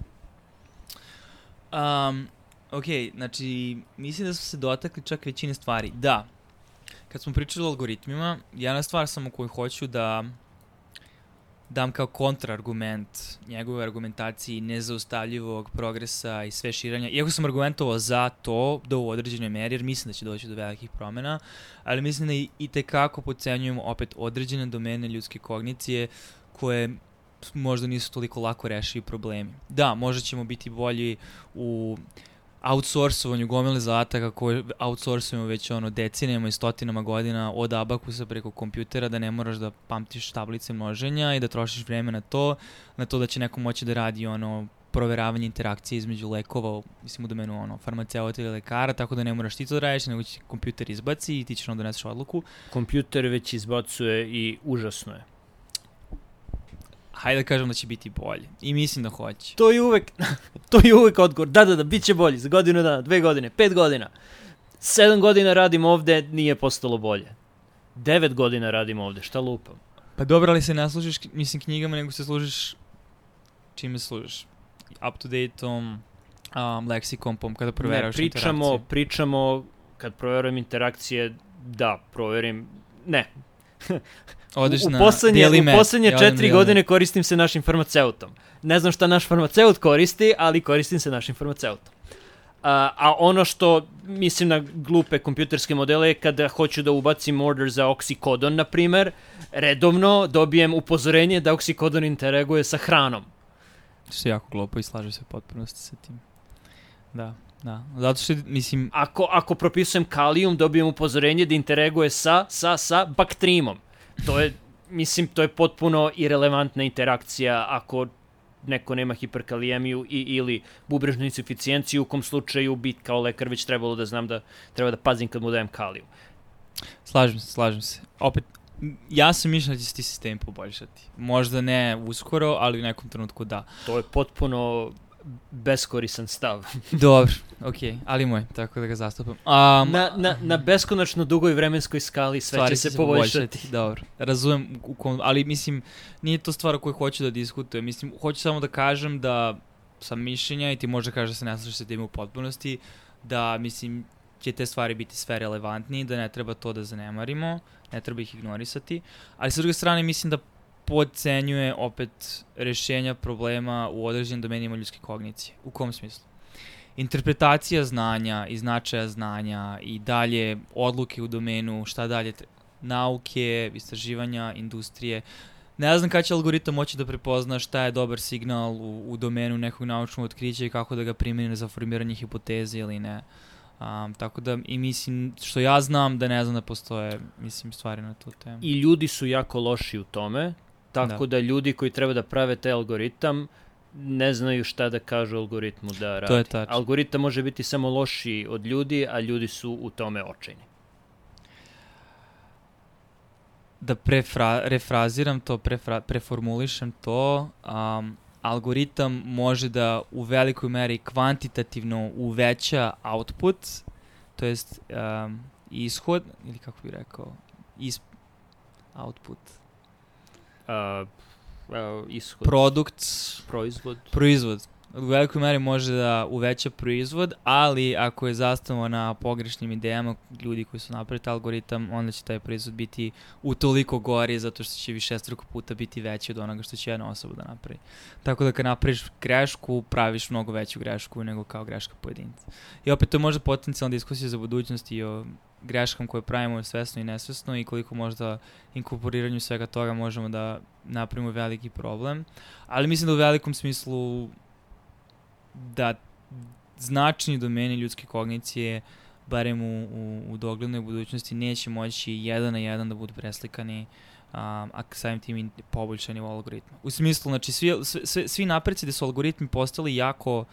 Um, ok, znači, mislim da smo se dotakli čak većine stvari. Da, kad smo pričali o algoritmima, jedna stvar samo koju hoću da dam kao kontraargument njegove argumentaciji nezaustavljivog progresa i sve širanja. Iako sam argumentovao za to da u određenoj meri, jer mislim da će doći do velikih promena, ali mislim da i, tekako pocenjujemo opet određene domene ljudske kognicije koje možda nisu toliko lako rešivi problemi. Da, možda ćemo biti bolji u outsourcovanju gomile zadataka koje outsourcujemo već ono decenijama i stotinama godina od abakusa preko kompjutera da ne moraš da pamtiš tablice množenja i da trošiš vreme na to, na to da će neko moći da radi ono proveravanje interakcije između lekova, mislim u domenu ono, farmaceuta ili lekara, tako da ne moraš ti to da radiš, nego će kompjuter izbaci i ti ćeš onda doneseš odluku. Kompjuter već izbacuje i užasno je hajde da kažem da će biti bolje. I mislim da hoće. To je uvek, to je uvek odgovor. Da, da, da, bit će bolje. Za godinu dana, dve godine, pet godina. Sedam godina radim ovde, nije postalo bolje. Devet godina radim ovde, šta lupam? Pa dobro, ali se ne služiš, mislim, knjigama, nego se služiš čime služiš. Up to date-om, um, leksikompom, kada proveraš ne, pričamo, interakcije. pričamo, kad proverujem interakcije, da, proverim, ne, Odeš u, poslednje, u poslednje četiri godine koristim se našim farmaceutom. Ne znam šta naš farmaceut koristi, ali koristim se našim farmaceutom. A, a ono što mislim na glupe kompjuterske modele je kada hoću da ubacim order za oksikodon, na primer, redovno dobijem upozorenje da oksikodon interaguje sa hranom. Što je jako glupo i slaže se potpunosti sa tim. Da, da. Zato što, mislim... Ako, ako propisujem kalijum, dobijem upozorenje da interaguje sa, sa, sa baktrimom to je, mislim, to je potpuno irelevantna interakcija ako neko nema hiperkalijemiju i, ili bubrežnu insuficijenciju, u kom slučaju bit kao lekar već trebalo da znam da treba da pazim kad mu dajem kaliju. Slažem se, slažem se. Opet, ja sam mišljena da će se ti sistemi poboljšati. Možda ne uskoro, ali u nekom trenutku da. To je potpuno beskorisan stav. Dobro, okej, okay, ali moj, tako da ga zastupam. Um, na, na, na beskonačno dugoj vremenskoj skali sve će se, se poboljšati. poboljšati. Dobro, razumem, u kom, ali mislim, nije to stvar o kojoj hoću da diskutujem. Mislim, hoću samo da kažem da sam mišljenja i ti možda kažeš da se ne slažeš sa tim u potpunosti, da mislim, će te stvari biti sve relevantnije, da ne treba to da zanemarimo, ne treba ih ignorisati, ali sa druge strane mislim da podcenjuje opet rešenja problema u određenim domenima ljudske kognicije. U kom smislu? Interpretacija znanja i značaja znanja i dalje odluke u domenu šta dalje nauke, istraživanja, industrije. Ne znam kada će algoritam moći da prepozna šta je dobar signal u, u domenu nekog naučnog otkrića i kako da ga primeni za formiranje hipoteze ili ne. Um, tako da i mislim, što ja znam da ne znam da postoje mislim, stvari na tu temu. I ljudi su jako loši u tome, Tako da. da ljudi koji treba da prave taj algoritam ne znaju šta da kažu algoritmu da radi. To je tačno. Algoritam može biti samo lošiji od ljudi, a ljudi su u tome očajni. Da prefra, refraziram to, prefra, preformulišem to, um, algoritam može da u velikoj meri kvantitativno uveća output, to jest um, ishod, ili kako bih rekao, is, output, uh, uh, ishod. Produkt. Proizvod. Proizvod. U velikoj meri može da uveća proizvod, ali ako je zastavo na pogrešnim idejama ljudi koji su napravili algoritam, onda će taj proizvod biti u toliko gori zato što će više struko puta biti veći od onoga što će jedna osoba da napravi. Tako da kad napraviš grešku, praviš mnogo veću grešku nego kao greška pojedinca. I opet to je možda potencijalna diskusija za budućnost i o greškama koje pravimo svesno i nesvesno i koliko možda inkorporiranju svega toga možemo da napravimo veliki problem. Ali mislim da u velikom smislu da značni domeni ljudske kognicije barem u, u, u doglednoj budućnosti neće moći jedan na jedan da budu preslikani um, a samim tim i poboljšani u algoritmu. U smislu, znači, svi, svi, svi napreci da su algoritmi postali jako Uh,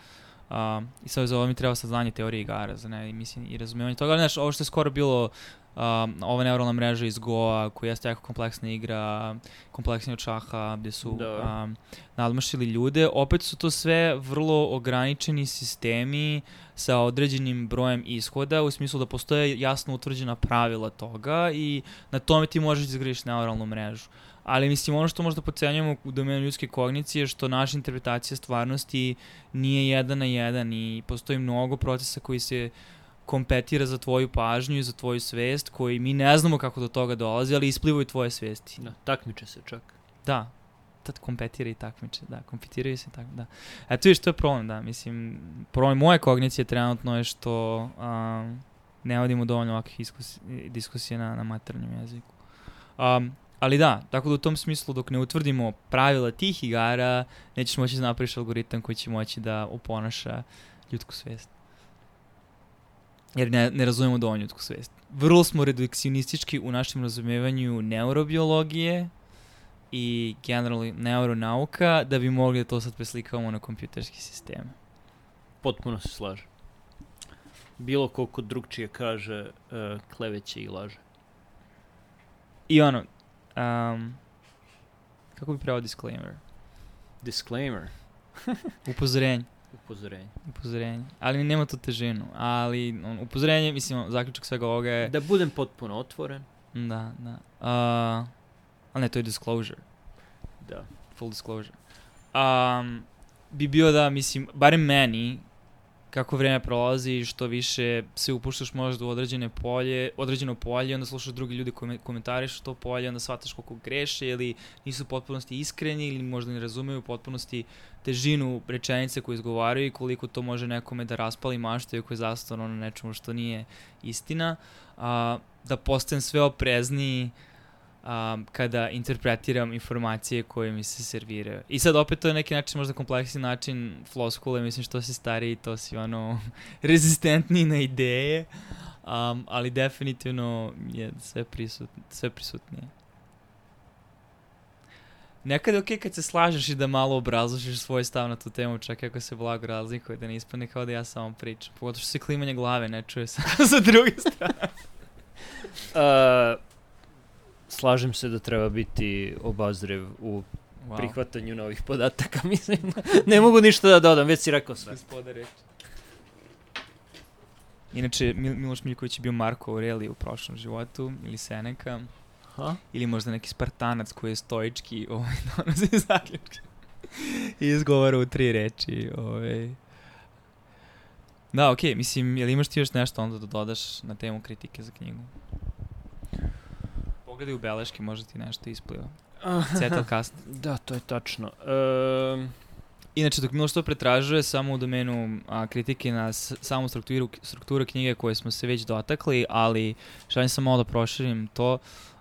I sad za ovo mi treba saznanje teorije igara, za ne, mislim, i razumevanje toga. Ali, znaš, ovo što je skoro bilo um, ova neuralna mreža iz Goa, koja jeste jako kompleksna igra, kompleksnija od šaha, gde su da. um, nadmašili ljude, opet su to sve vrlo ograničeni sistemi sa određenim brojem ishoda, u smislu da postoje jasno utvrđena pravila toga i na tome ti možeš da izgradiš neuralnu mrežu. Ali mislim, ono što možda pocenjamo u domenu ljudske kognicije je što naša interpretacija stvarnosti nije jedan na jedan i postoji mnogo procesa koji se kompetira za tvoju pažnju i za tvoju svest, koji mi ne znamo kako do toga dolazi, ali isplivaju tvoje svesti. Da, takmiče se čak. Da, tad kompetira i takmiče, da, kompetiraju se tako, da. Eto viš, to je problem, da, mislim, problem moje kognicije trenutno je što um, ne vodimo dovoljno ovakvih diskusija na, na maternjem jeziku. Um, ali da, tako da u tom smislu dok ne utvrdimo pravila tih igara, nećeš moći da napraviš algoritam koji će moći da oponaša ljudsku svest jer ne, ne razumemo dovoljno ljudsku svest. Vrlo smo redukcionistički u našem razumevanju neurobiologije i generalno neuronauka da bi mogli da to sad preslikavamo na kompjuterski sistem. Potpuno se slaže. Bilo ko kod drugčije kaže uh, kleveće i laže. I ono, um, kako bi pravo disclaimer? Disclaimer? Upozorenje. Upozorenje. Upozorenje. Ali nema to težinu. Ali on, upozorenje, mislim, zaključak svega ovoga je... Da budem potpuno otvoren. Da, da. Uh, ali ne, to je disclosure. Da. Full disclosure. Um, bi bio da, mislim, barem meni, kako vreme prolazi, što više se upuštaš možda u određene polje, određeno polje, onda slušaš drugi ljudi koji komentarišu to polje, onda shvataš koliko greše ili nisu u potpunosti iskreni ili možda ne razumeju u potpunosti težinu rečenice koje izgovaraju i koliko to može nekome da raspali maštu i ako je zastavno na nečemu što nije istina. A, da postajem sve oprezniji um, kada interpretiram informacije koje mi se serviraju. I sad opet to je neki način, možda kompleksni način floskule, mislim što si stariji, to si ono rezistentniji na ideje, um, ali definitivno je sve, prisut, sve prisutnije. Nekad je okej okay kad se slažeš i da malo obrazložiš svoj stav na tu temu, čak ako se blago razlikuje, da ne ispadne kao da ja samo pričam. Pogotovo što se klimanje glave ne čuje sa, sa druge strane. uh, slažem se da treba biti obazrev u wow. prihvatanju novih podataka, mislim. ne mogu ništa da dodam, već si rekao sve. Gospoda reči. Inače, Mil Miloš Miljković je bio Marko Aureli u prošlom životu, ili Seneka. Ha? Ili možda neki Spartanac koji je stoički ovaj, donosi zaključke. I izgovara u tri reči. Ovaj. Da, okej, okay, mislim, jel imaš ti još nešto onda da dodaš na temu kritike za knjigu? Pogledaj u beleške, možda ti nešto ispliva. Cetal kast. Da, to je tačno. Um... Inače, dok Miloš to pretražuje, samo u domenu a, kritike na samu strukturu, strukturu knjige koje smo se već dotakli, ali želim sam malo da proširim to,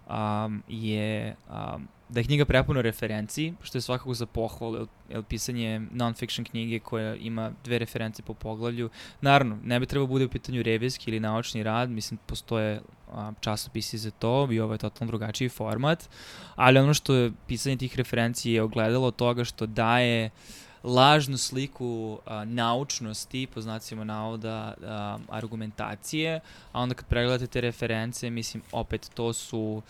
um, je um, da je knjiga prepuna referenciji, što je svakako za pohvalu, jer pisanje non-fiction knjige koja ima dve reference po poglavlju. Naravno, ne bi trebalo bude u pitanju revijski ili naučni rad, mislim, postoje a, časopisi za to i ovo je totalno drugačiji format, ali ono što je pisanje tih referenci je ogledalo toga što daje lažnu sliku a, naučnosti, po znacima navoda, a, argumentacije, a onda kad pregledate te reference, mislim, opet to su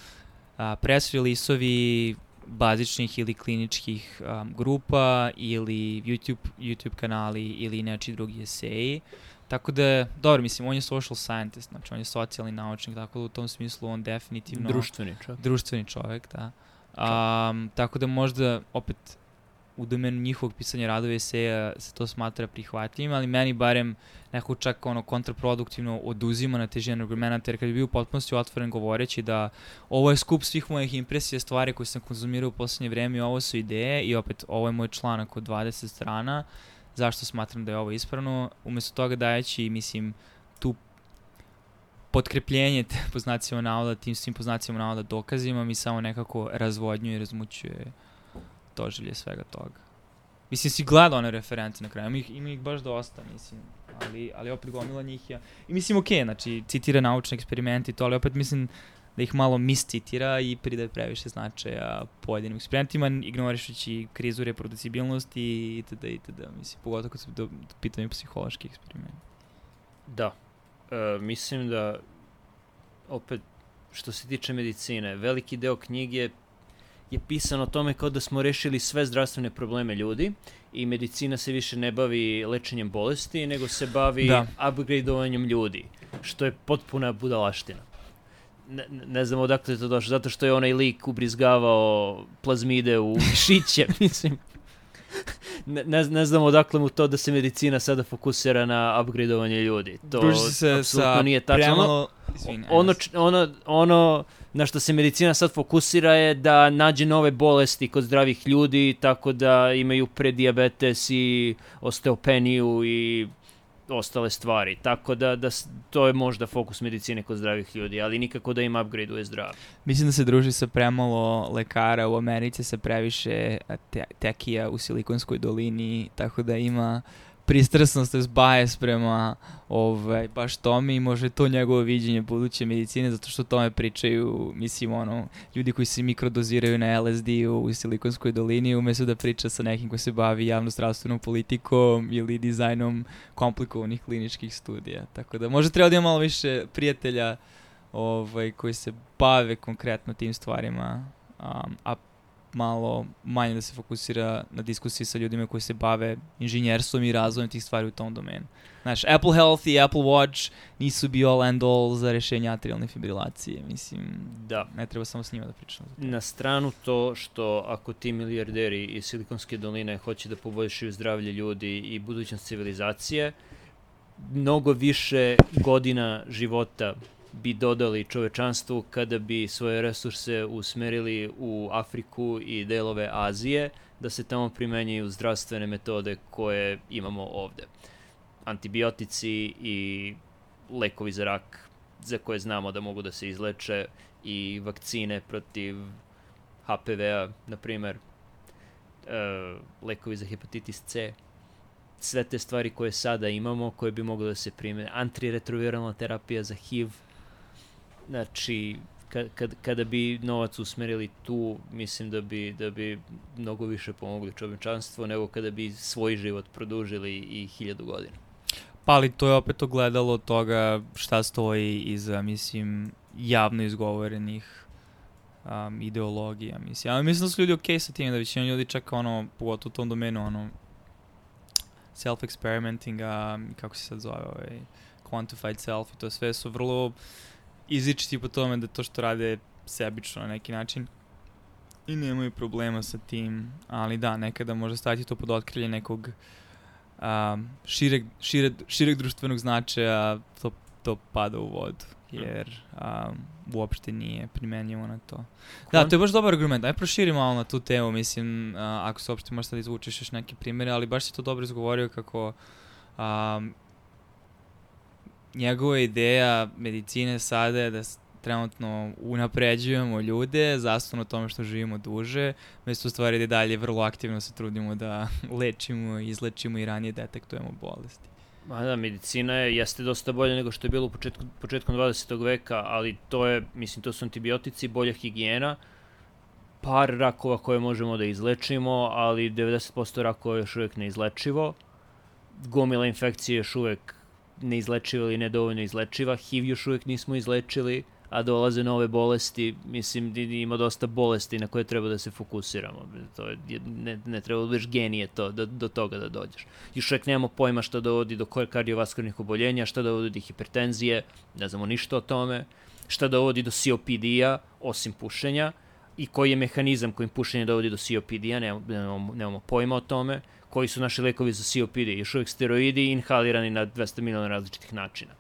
a, press release-ovi bazičnih ili kliničkih um, grupa ili YouTube, YouTube kanali ili neči drugi eseji. Tako da, dobro, mislim, on je social scientist, znači on je socijalni naučnik, tako da u tom smislu on definitivno... Društveni čovjek. Društveni čovjek, da. Um, tako da možda, opet, u domenu njihovog pisanja radova eseja se to smatra prihvatljivim, ali meni barem neko čak ono kontraproduktivno oduzima na težinu argumenta, jer kad bi bio u potpunosti otvoren govoreći da ovo je skup svih mojih impresija, stvari koje sam konzumirao u poslednje vreme i ovo su ideje i opet ovo je moj članak od 20 strana, zašto smatram da je ovo ispravno, umesto toga dajeći, mislim, tu potkrepljenje te poznacijama navoda, tim svim poznacijama navoda dokazima mi samo nekako razvodnjuje i razmućuje doživlje svega toga. Mislim, si gledao one reference na kraju, ima ih, ima ih baš dosta, mislim, ali, ali opet gomila njih ja. I mislim, okej, okay, znači, citira naučne eksperimente i to, ali opet mislim da ih malo miscitira i pridaje previše značaja pojedinim eksperimentima, ignorišući krizu reproducibilnosti itd. itd. Mislim, pogotovo kad su do pitanje psihološki eksperiment. Da, e, mislim da opet što se tiče medicine, veliki deo knjige je pisan o tome kao da smo rešili sve zdravstvene probleme ljudi i medicina se više ne bavi lečenjem bolesti, nego se bavi da. upgradeovanjem ljudi, što je potpuna budalaština. Ne, ne znam odakle je to došlo, zato što je onaj lik ubrizgavao plazmide u šiće, mislim. Ne, ne, ne znam odakle mu to da se medicina sada fokusira na upgradeovanje ljudi. To apsolutno nije tačno. Premalo... Ono, ono, ono, na što se medicina sad fokusira je da nađe nove bolesti kod zdravih ljudi, tako da imaju prediabetes i osteopeniju i ostale stvari. Tako da, da to je možda fokus medicine kod zdravih ljudi, ali nikako da im upgrade-uje zdravlje. Mislim da se druži sa premalo lekara u Americi, sa previše te tekija u Silikonskoj dolini, tako da ima pristrasnost, to je bias prema ovaj, baš tome i može to njegovo viđenje buduće medicine, zato što tome pričaju, mislim, ono, ljudi koji se mikrodoziraju na LSD u, u Silikonskoj dolini, umesto da priča sa nekim koji se bavi javno-zdravstvenom politikom ili dizajnom komplikovanih kliničkih studija. Tako da možda treba da ima malo više prijatelja ovaj, koji se bave konkretno tim stvarima, um, a malo manje da se fokusira na diskusiji sa ljudima koji se bave inženjerstvom i razvojem tih stvari u tom domenu. Znaš, Apple Health i Apple Watch nisu be all and all za rešenje atrialne fibrilacije. Mislim, da. ne treba samo s njima da pričamo. Na stranu to što ako ti milijarderi iz Silikonske doline hoće da poboljšaju zdravlje ljudi i budućnost civilizacije, mnogo više godina života bi dodali čovečanstvu kada bi svoje resurse usmerili u Afriku i delove Azije, da se tamo primenjuju zdravstvene metode koje imamo ovde. Antibiotici i lekovi za rak za koje znamo da mogu da se izleče i vakcine protiv HPV-a, na primer, e, lekovi za hepatitis C, sve te stvari koje sada imamo, koje bi moglo da se prime, antiretroviralna terapija za HIV, Znači, kad, kad, kada bi novac usmerili tu, mislim da bi, da bi mnogo više pomogli čovečanstvo nego kada bi svoj život produžili i hiljadu godina. Pa ali to je opet ogledalo toga šta stoji iza, mislim, javno izgovorenih um, ideologija, mislim. Ja mislim da su ljudi okej okay sa tim, da većina ljudi čak ono, pogotovo u tom domenu, ono, self-experimenting, um, kako se sad zove, ovaj, quantified self i to sve su vrlo izličiti po tome da to što rade sebično na neki način i nemaju problema sa tim, ali da, nekada može staviti to pod otkrilje nekog um, šireg, šireg, šireg društvenog značaja, to, to pada u vodu, jer um, uopšte nije primenjivo na to. Da, to je baš dobar argument. Aj proširi malo na tu temu, mislim, uh, ako se uopšte možeš sad izvučeš još neke primere, ali baš si to dobro izgovorio kako um, njegova ideja medicine sada je da trenutno unapređujemo ljude, zastavno tome što živimo duže, mesto u stvari da dalje vrlo aktivno se trudimo da lečimo, izlečimo i ranije detektujemo bolesti. Ma da, medicina je, jeste dosta bolja nego što je bilo u početku, početkom 20. veka, ali to je, mislim, to su antibiotici, bolja higijena, par rakova koje možemo da izlečimo, ali 90% rakova je još uvek neizlečivo, gomila infekcije još uvek neizlečiva ili nedovoljno izlečiva. HIV još uvijek nismo izlečili, a dolaze nove bolesti, mislim da ima dosta bolesti na koje treba da se fokusiramo. To je, ne, ne treba da budeš genije to, do, do toga da dođeš. Još uvijek nemamo pojma šta dovodi do kardiovaskularnih oboljenja, šta dovodi do hipertenzije, ne znamo ništa o tome, šta dovodi do COPD-a, osim pušenja, i koji je mehanizam kojim pušenje dovodi do COPD-a, nemamo, nemamo, nemamo pojma o tome, koji su naši lekovi za COPD, još uvijek steroidi inhalirani na 200 miliona različitih načina.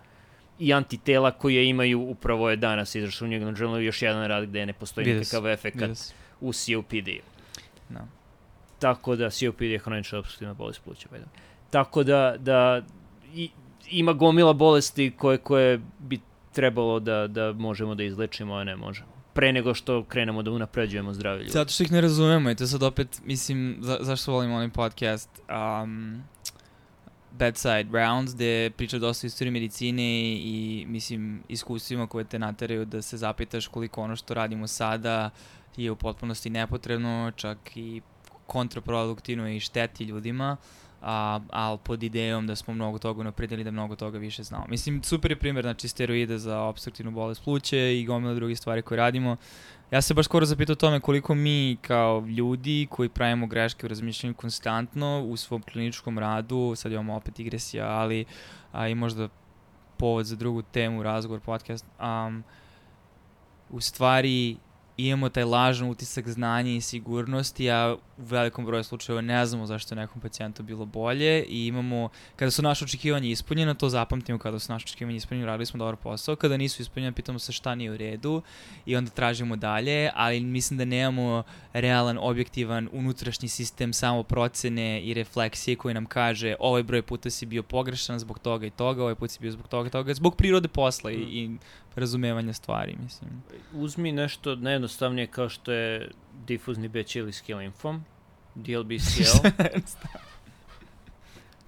I antitela koje imaju upravo je danas izašao u njegovom journalu još jedan rad gde ne postoji Vidio nikakav efekt Yes. u COPD. Da. Tako da COPD je hronična obstruktivna bolest pluća. way. Tako da, da i, ima gomila bolesti koje, koje bi trebalo da, da možemo da izlečimo, a ne možemo. Pre nego što krenemo da unapređujemo zdravlje ljudi. Zato što ih ne razumemo i to sad opet, mislim, za, zašto volim onaj podcast um, Bedside Rounds, gde priča dosta o istoriji medicine i, mislim, iskustvima koje te nateraju da se zapitaš koliko ono što radimo sada je u potpunosti nepotrebno, čak i kontraproduktivno i šteti ljudima, a, ali pod idejom da smo mnogo toga napredili, da mnogo toga više znamo. Mislim, super je primjer, znači, steroide za obstruktivnu bolest pluće i gomila drugih stvari koje radimo. Ja se baš skoro zapitao o tome koliko mi kao ljudi koji pravimo greške u razmišljanju konstantno u svom kliničkom radu, sad imamo opet digresija, ali a, i možda povod za drugu temu, razgovor, podcast, um, u stvari imamo taj lažan utisak znanja i sigurnosti, a u velikom broju slučajeva ne znamo zašto je nekom pacijentu bilo bolje i imamo, kada su naše očekivanja ispunjena, to zapamtimo kada su naše očekivanja ispunjena, radili smo dobar posao, kada nisu ispunjena, pitamo se šta nije u redu i onda tražimo dalje, ali mislim da nemamo realan, objektivan, unutrašnji sistem samo procene i refleksije koji nam kaže ovaj broj puta si bio pogrešan zbog toga i toga, ovaj put si bio zbog toga i toga, zbog prirode posla i, i razumevanja stvari, mislim. Uzmi nešto najjednostavnije kao što je difuzni B-ćelijski limfom, DLBCL.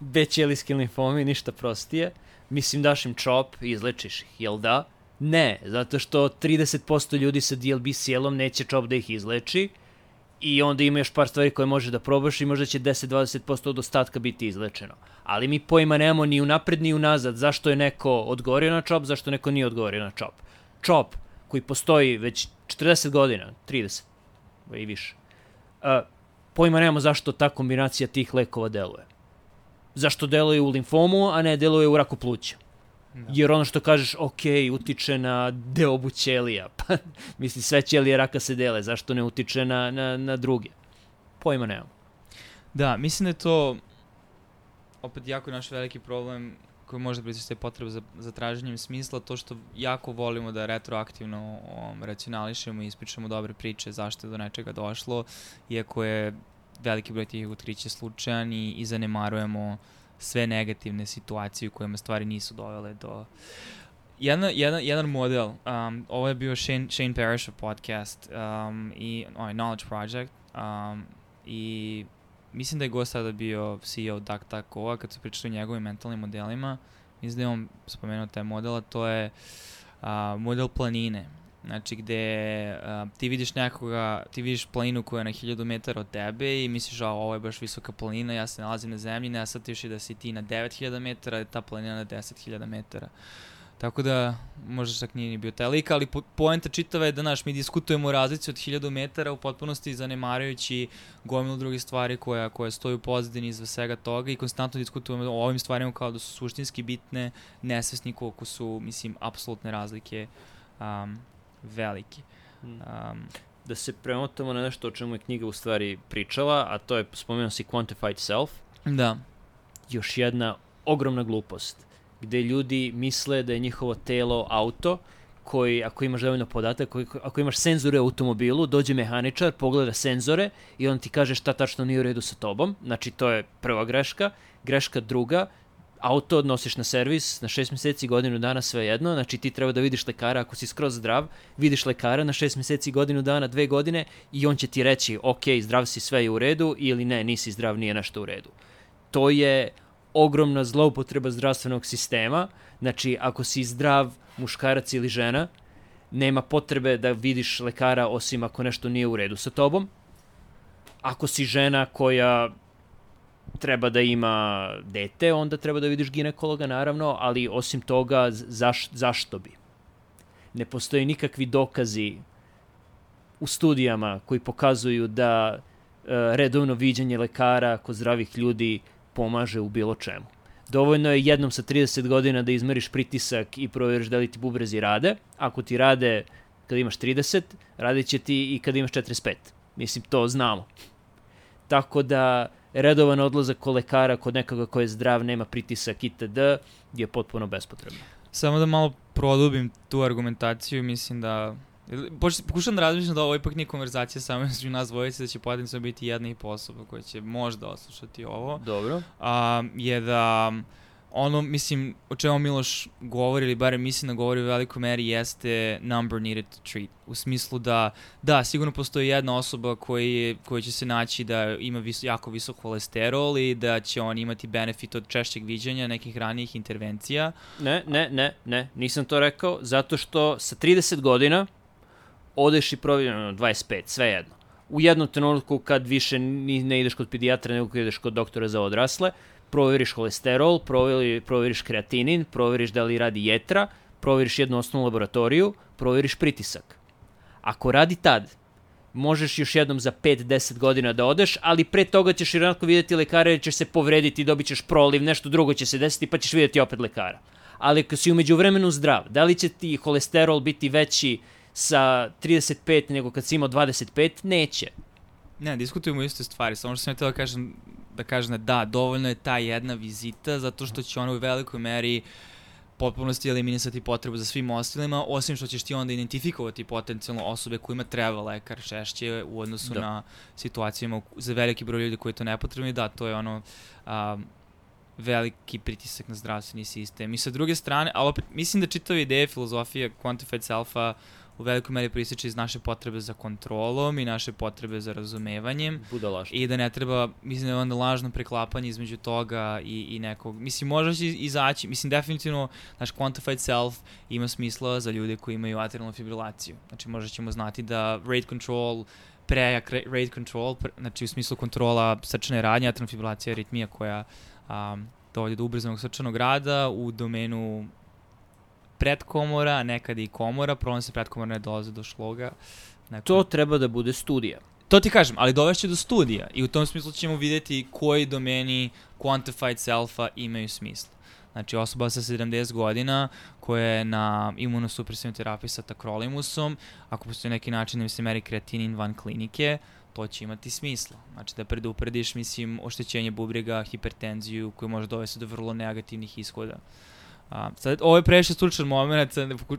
B-ćelijski limfomi, ništa prostije. Mislim, daš im čop i izlečiš ih, jel da? Ne, zato što 30% ljudi sa DLBCL-om neće čop da ih izleči i onda ima još par stvari koje može da probaš i možda će 10-20% od ostatka biti izlečeno. Ali mi pojma nemamo ni unapred ni unazad zašto je neko odgovorio na čop, zašto neko nije odgovorio na čop. Čop koji postoji već 40 godina, 30 i više. Uh, pojma nemamo zašto ta kombinacija tih lekova deluje. Zašto deluje u limfomu, a ne deluje u raku pluća. Da. Jer ono što kažeš, ok, utiče na deobu ćelija. Pa, misli, sve ćelije raka se dele, zašto ne utiče na, na, na druge? Pojma nemam. Da, mislim da je to opet jako naš veliki problem koji može te potrebe za, za traženjem smisla, to što jako volimo da retroaktivno um, racionališemo i ispričamo dobre priče zašto je do nečega došlo, iako je veliki broj tih otkrića slučajan i, i zanemarujemo sve negativne situacije u kojima stvari nisu dovele do jedan, jedan, jedan model, um, ovo je bio Shane, Shane Parrishov podcast um, i ovaj, Knowledge Project um, i mislim da je gost sada bio CEO DuckDuckGo-a kad su pričali o njegovim mentalnim modelima, mislim da je on spomenuo taj model, a to je a, model planine. Znači gde a, ti vidiš nekoga, ti vidiš planinu koja je na 1000 metara od tebe i misliš, a ovo je baš visoka planina, ja se nalazim na zemlji, ne shvatiš i da si ti na 9000 metara, a ta planina na 10.000 metara. Tako da, možda čak nije ni bio taj lik, ali po, poenta čitava je da, naš, mi diskutujemo o razlici od 1000 metara u potpunosti zanemarujući gomilu drugih stvari koja, koja stoju u pozadini izva svega toga i konstantno diskutujemo o ovim stvarima kao da su suštinski bitne, nesvesni koliko su, mislim, apsolutne razlike um, velike. Um, Da se premotamo na nešto o čemu je knjiga u stvari pričala, a to je, spomenuo si Quantified Self, da, još jedna ogromna glupost, gde ljudi misle da je njihovo telo auto, koji, ako imaš dovoljno podataka, koji, ako imaš senzore u automobilu, dođe mehaničar, pogleda senzore i on ti kaže šta tačno nije u redu sa tobom. Znači, to je prva greška. Greška druga, auto odnosiš na servis na šest meseci, godinu dana, sve jedno. Znači, ti treba da vidiš lekara ako si skroz zdrav, vidiš lekara na šest meseci, godinu dana, dve godine i on će ti reći, ok, zdrav si, sve je u redu ili ne, nisi zdrav, nije nešto u redu. To je ogromna zloupotreba zdravstvenog sistema. Znači, ako si zdrav muškarac ili žena, nema potrebe da vidiš lekara osim ako nešto nije u redu sa tobom. Ako si žena koja treba da ima dete, onda treba da vidiš ginekologa, naravno, ali osim toga, zaš, zašto bi? Ne postoje nikakvi dokazi u studijama koji pokazuju da e, redovno viđanje lekara kod zdravih ljudi pomaže u bilo čemu. Dovoljno je jednom sa 30 godina da izmeriš pritisak i proveriš da li ti bubrezi rade. Ako ti rade kad imaš 30, radit će ti i kad imaš 45. Mislim, to znamo. Tako da, redovan odlazak kod lekara kod nekoga ko je zdrav, nema pritisak itd. je potpuno bespotrebno. Samo da malo produbim tu argumentaciju, mislim da Pokušam da razmišljam da ovo ipak nije konverzacija samo među nas dvojice, da će potencijalno biti jedna i po osoba koja će možda oslušati ovo. Dobro. A, je da ono, mislim, o čemu Miloš govori, ili bare mislim da govori u velikoj meri, jeste number needed to treat. U smislu da, da, sigurno postoji jedna osoba koji, koja će se naći da ima vis, jako visok kolesterol i da će on imati benefit od češćeg viđanja nekih ranijih intervencija. Ne, ne, ne, ne, nisam to rekao, zato što sa 30 godina odeš i provjereno 25, sve jedno. U jednom trenutku kad više ne ideš kod pedijatra, nego ideš kod doktora za odrasle, proveriš holesterol, proveri, proveriš kreatinin, proveriš da li radi jetra, proveriš jednu osnovnu laboratoriju, proveriš pritisak. Ako radi tad, možeš još jednom za 5-10 godina da odeš, ali pre toga ćeš vjerojatno videti lekara jer ćeš se povrediti, dobit ćeš proliv, nešto drugo će se desiti pa ćeš videti opet lekara. Ali ako si umeđu vremenu zdrav, da li će ti holesterol biti veći sa 35 nego kad si imao 25? Neće. Ne, diskutujemo iste stvari, samo što sam teo da kažem da kažem da dovoljno je ta jedna vizita zato što će ona u velikoj meri potpunosti eliminisati potrebu za svim ostalima, osim što ćeš ti onda identifikovati potencijalno osobe kojima treba lekar češće u odnosu da. na situacijama za veliki broj ljudi koji to nepotrebni, da, to je ono um, veliki pritisak na zdravstveni sistem. I sa druge strane, ali opet, mislim da čitava ideja filozofija Quantified Selfa u velikoj meri prističe iz naše potrebe za kontrolom i naše potrebe za razumevanjem. Budalaštvo. I da ne treba, mislim da je onda lažno preklapanje između toga i, i nekog, mislim možda će izaći, mislim definitivno naš quantified self ima smisla za ljude koji imaju atrialnu fibrilaciju. Znači možda ćemo znati da rate control prejak rate control, pre, znači u smislu kontrola srčane radnje, atrialna fibrilacija je aritmija koja um, dovodi do ubrzanog srčanog rada u domenu predkomora, nekad i komora, problem se predkomora ne dolaze do šloga. Neko... To treba da bude studija. To ti kažem, ali dovešće do studija i u tom smislu ćemo videti koji domeni quantified selfa imaju smisla. Znači osoba sa 70 godina koja je na imunosupresivnoj terapiji sa takrolimusom, ako postoji neki način da mi se meri kreatinin van klinike, to će imati smisla. Znači da preduprediš, mislim, oštećenje bubrega, hipertenziju koji može dovesti do vrlo negativnih ishoda. A, sad, ovo je previše stručan moment,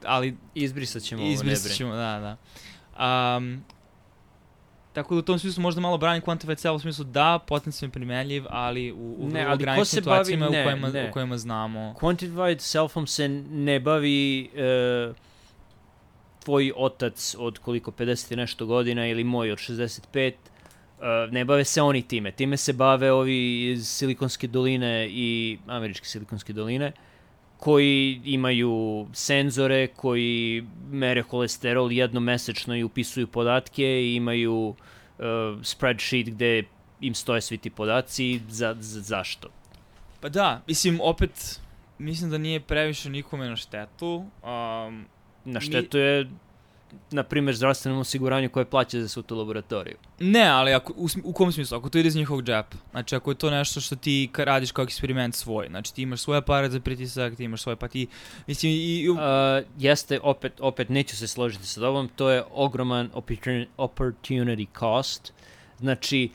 ali... Izbrisat ćemo ovo, Izbrisat ćemo, da, da. Um, tako da u tom smislu možda malo branim quantified self u smislu da, potencijalno primenljiv, ali u, u ne, ali ko se situacijama bavi, ne, u, kojima, ne. u kojima znamo. Quantified selfom se ne bavi uh, tvoj otac od koliko 50 i nešto godina ili moj od 65, uh, e, ne bave se oni time. Time se bave ovi iz Silikonske doline i američke Silikonske doline. Uh, koji imaju senzore, koji mere holesterol jednomesečno i upisuju podatke i imaju uh, spreadsheet gde im stoje svi ti podaci, za, za, zašto? Pa da, mislim, opet, mislim da nije previše nikome na štetu. Um, na štetu mi... je na primjer, zdravstvenom osiguranju koje plaća za svu tu laboratoriju. Ne, ali ako, u, u kom smislu? Ako to ide iz njihovog džepa, znači ako je to nešto što ti radiš kao eksperiment svoj, znači ti imaš svoj aparat za pritisak, ti imaš svoj, pa ti, mislim, i... Uh, jeste, opet, opet neću se složiti sa tobom, to je ogroman opportunity cost, znači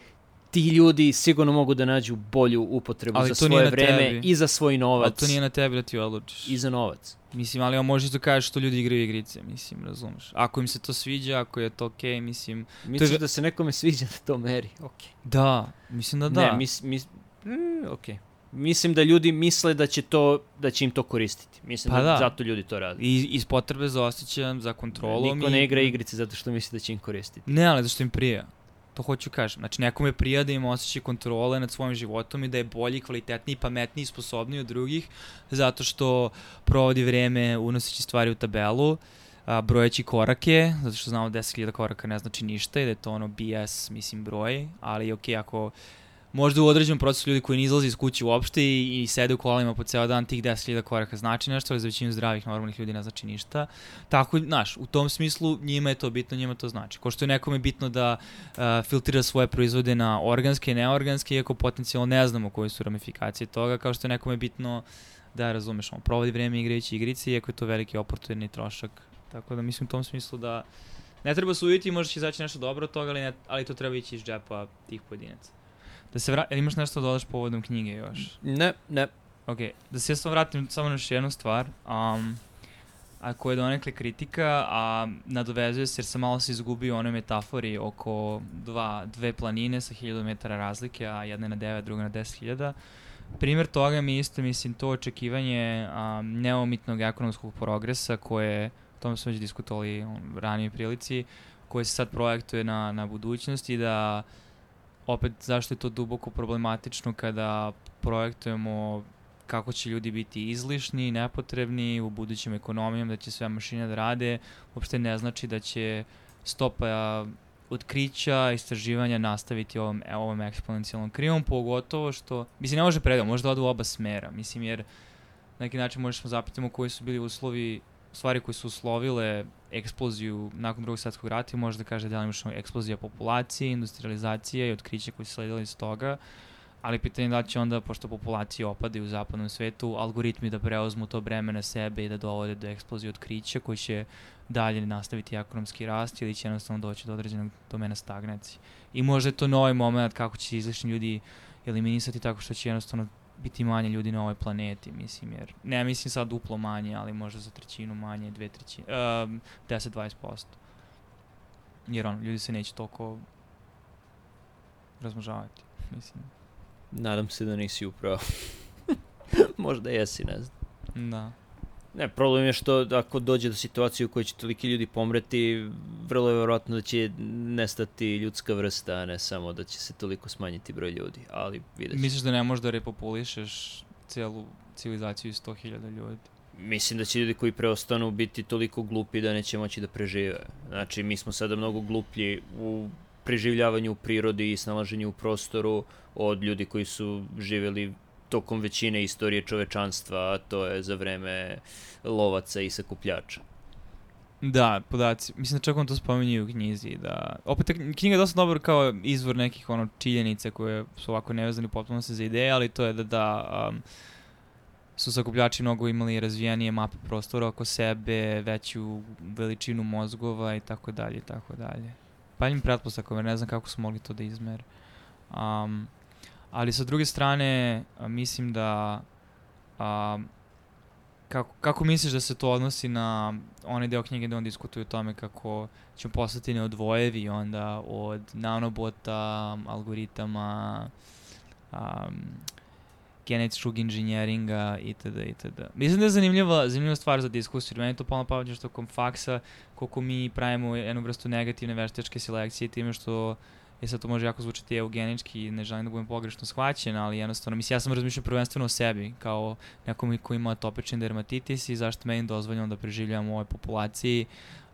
ti ljudi sigurno mogu da nađu bolju upotrebu ali za svoje vreme tebi. i za svoj novac. Ali to nije na tebi da ti odlučiš. I za novac. Mislim, ali on može da kaže što ljudi igraju igrice, mislim, razumeš. Ako im se to sviđa, ako je to okej, okay, mislim... Misliš je... da se nekome sviđa da to meri? Okej. Okay. Da, mislim da da. Ne, mis, mis, mm, okej. Okay. Mislim da ljudi misle da će to da će im to koristiti. Mislim pa da, da, zato ljudi to rade. I iz potrebe za osjećajem, za kontrolom. Niko i... ne igra igrice zato što misli da će im koristiti. Ne, ali zato što im prija. To hoću kažem. Znači, nekome prija da ima osjećaj kontrole nad svojim životom i da je bolji, kvalitetniji, pametniji sposobniji od drugih, zato što provodi vreme unoseći stvari u tabelu, a, brojeći korake, zato što znamo 10.000 koraka ne znači ništa i da je to ono BS, mislim, broj, ali ok, ako možda u određenom procesu ljudi koji ne izlaze iz kuće uopšte i, i sede u kolima po ceo dan, tih 10.000 koraka znači nešto, ali za većinu zdravih normalnih ljudi ne znači ništa. Tako, znaš, u tom smislu njima je to bitno, njima to znači. Ko što je nekome bitno da uh, filtrira svoje proizvode na organske i neorganske, iako potencijalno ne znamo koje su ramifikacije toga, kao što je nekome bitno da razumeš, on provodi vreme igrajući igrice, iako je to veliki oportunni trošak Tako da mislim u tom smislu da ne treba se uvijeti, možda će izaći nešto dobro od toga, ali, ne, ali to treba ići iz džepa tih pojedinaca. Da se vra... imaš nešto da dodaš povodom knjige još? Ne, ne. Ok, da se ja samo vratim samo na još jednu stvar, um, a koja je donekle kritika, a nadovezuje se jer sam malo se izgubio onoj metafori oko dva, dve planine sa 1000 metara razlike, a jedna je na 9, druga na 10.000. Primer toga mi isto, mislim, to očekivanje um, neomitnog ekonomskog progresa koje, o tome smo već diskutovali u ranijoj prilici, koje se sad projektuje na, na budućnost i da opet zašto je to duboko problematično kada projektujemo kako će ljudi biti izlišni, nepotrebni u budućim ekonomijom, da će sve mašine da rade, uopšte ne znači da će stopa otkrića, istraživanja nastaviti ovom, ovom eksponencijalnom krivom, pogotovo što, mislim, ne može predao, može da ode u oba smera, mislim, jer na neki način možemo zapitamo koji su bili uslovi, stvari koje su uslovile eksploziju nakon drugog svetskog rata i može da kaže li eksplozija populacije, industrializacija i otkriće koji su sledili iz toga, ali pitanje da će onda, pošto populacije opadaju u zapadnom svetu, algoritmi da preuzmu to breme na sebe i da dovode do eksplozije otkrića koji će dalje nastaviti ekonomski rast ili će jednostavno doći do određenog domena stagnacije. I možda je to novi moment kako će izlišni ljudi eliminisati tako što će jednostavno biti manje ljudi na ovoj planeti, mislim, jer ne mislim sad duplo manje, ali možda za trećinu manje, dve trećine, uh, 10-20%. Jer ono, ljudi se neće toliko razmožavati, mislim. Nadam se da nisi upravo. Možda jesi, ne znam. Da. Ne, problem je što ako dođe do situacije u kojoj će toliki ljudi pomreti, vrlo je verovatno da će nestati ljudska vrsta, a ne samo da će se toliko smanjiti broj ljudi, ali vidjet Misliš da ne možeš da repopulišeš celu civilizaciju iz 100.000 ljudi? Mislim da će ljudi koji preostanu biti toliko glupi da neće moći da prežive. Znači, mi smo sada mnogo gluplji u preživljavanju u prirodi i snalaženju u prostoru od ljudi koji su živjeli tokom većine istorije čovečanstva, a to je za vreme lovaca i sakupljača. Da, podaci. Mislim da čak on to spominje u knjizi. Da... Opet, knjiga je dosta dobra kao izvor nekih ono čiljenica koje su ovako nevezani potpuno se za ideje, ali to je da, da um, su sakupljači mnogo imali razvijenije mape prostora oko sebe, veću veličinu mozgova i tako dalje tako dalje. Pa im pretpostavka, ne znam kako su mogli to da izmere. Um, ali sa druge strane, mislim da a, kako, kako misliš da se to odnosi na onaj deo knjige gde on diskutuje o tome kako ćemo postati neodvojevi onda od nanobota, algoritama, um, genetičkog inženjeringa itd. itd. Mislim da je zanimljiva, zanimljiva stvar za diskusiju. Meni je to polno pavađe što kom faksa, koliko mi pravimo jednu vrstu negativne veštačke selekcije time što E sad to može jako zvučati eugenički, ne želim da budem pogrešno shvaćen, ali jednostavno, mislim, ja sam razmišljao prvenstveno o sebi, kao nekom ko ima atopični dermatitis i zašto meni dozvoljeno da preživljam u ovoj populaciji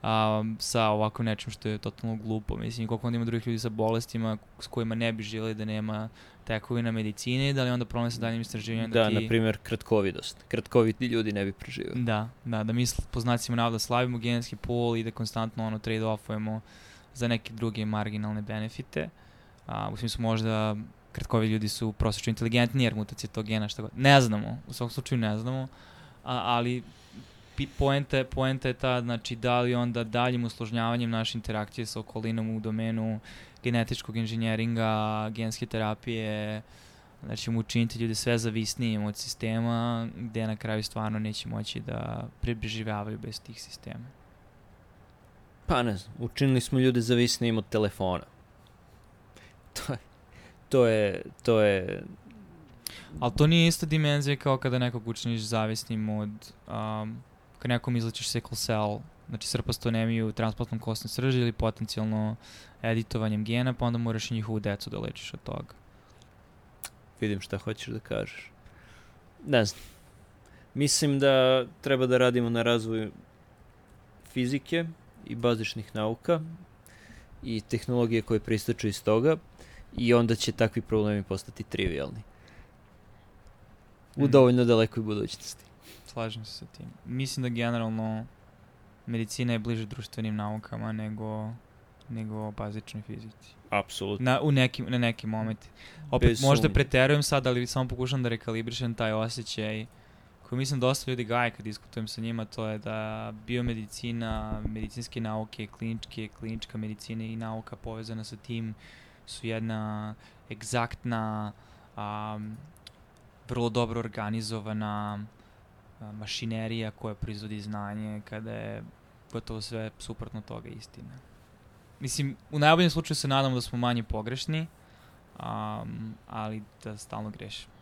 um, sa ovako nečim što je totalno glupo. Mislim, koliko onda ima drugih ljudi sa bolestima s kojima ne bi želi da nema tekovina medicine, da li onda problem sa daljim istraživanjem da, da ti... na primjer, kratkovidost. Kratkoviti ljudi ne bi preživali. Da, da, da mi po znacima navoda slavimo genetski pol i da konstantno ono trade-offujemo za neke druge marginalne benefite. A, u smislu možda kratkovi ljudi su prosječno inteligentniji jer mutacija tog gena šta god. Ne znamo, u svakom slučaju ne znamo, a, ali poenta, poenta je ta, znači da li onda daljim usložnjavanjem naše interakcije sa okolinom u domenu genetičkog inženjeringa, genske terapije, znači mu učiniti ljude sve zavisnijim od sistema, gde na kraju stvarno neće moći da preživljavaju bez tih sistema. Pa ne znam, učinili smo ljude zavisnijim od telefona. To je, to je, to je... Ali to nije ista dimenzija kao kada nekog učiniš zavisnim od, um, kada nekom izlečiš sickle cell, znači srpastonemiju, transplantnom kostnom srži ili potencijalno editovanjem gena, pa onda moraš i njihovu decu da lečiš od toga. Vidim šta hoćeš da kažeš. Ne znam. Mislim da treba da radimo na razvoju fizike, i bazičnih nauka i tehnologije koje pristaču iz toga i onda će takvi problemi postati trivialni. U mm. dovoljno dalekoj budućnosti. Slažem se sa tim. Mislim da generalno medicina je bliže društvenim naukama nego nego bazičnoj fizici. Apsolutno. Na, u nekim, na nekim momenti. Opet, Bez možda sumnje. preterujem sad, ali samo pokušam da rekalibrišem taj osjećaj koji mislim dosta ljudi gaje kad diskutujem sa njima, to je da biomedicina, medicinske nauke, kliničke, klinička medicina i nauka povezana sa tim su jedna egzaktna, um, vrlo dobro organizovana a, mašinerija koja proizvodi znanje kada je gotovo sve suprotno toga istina. Mislim, u najboljem slučaju se nadamo da smo manje pogrešni, um, ali da stalno grešimo.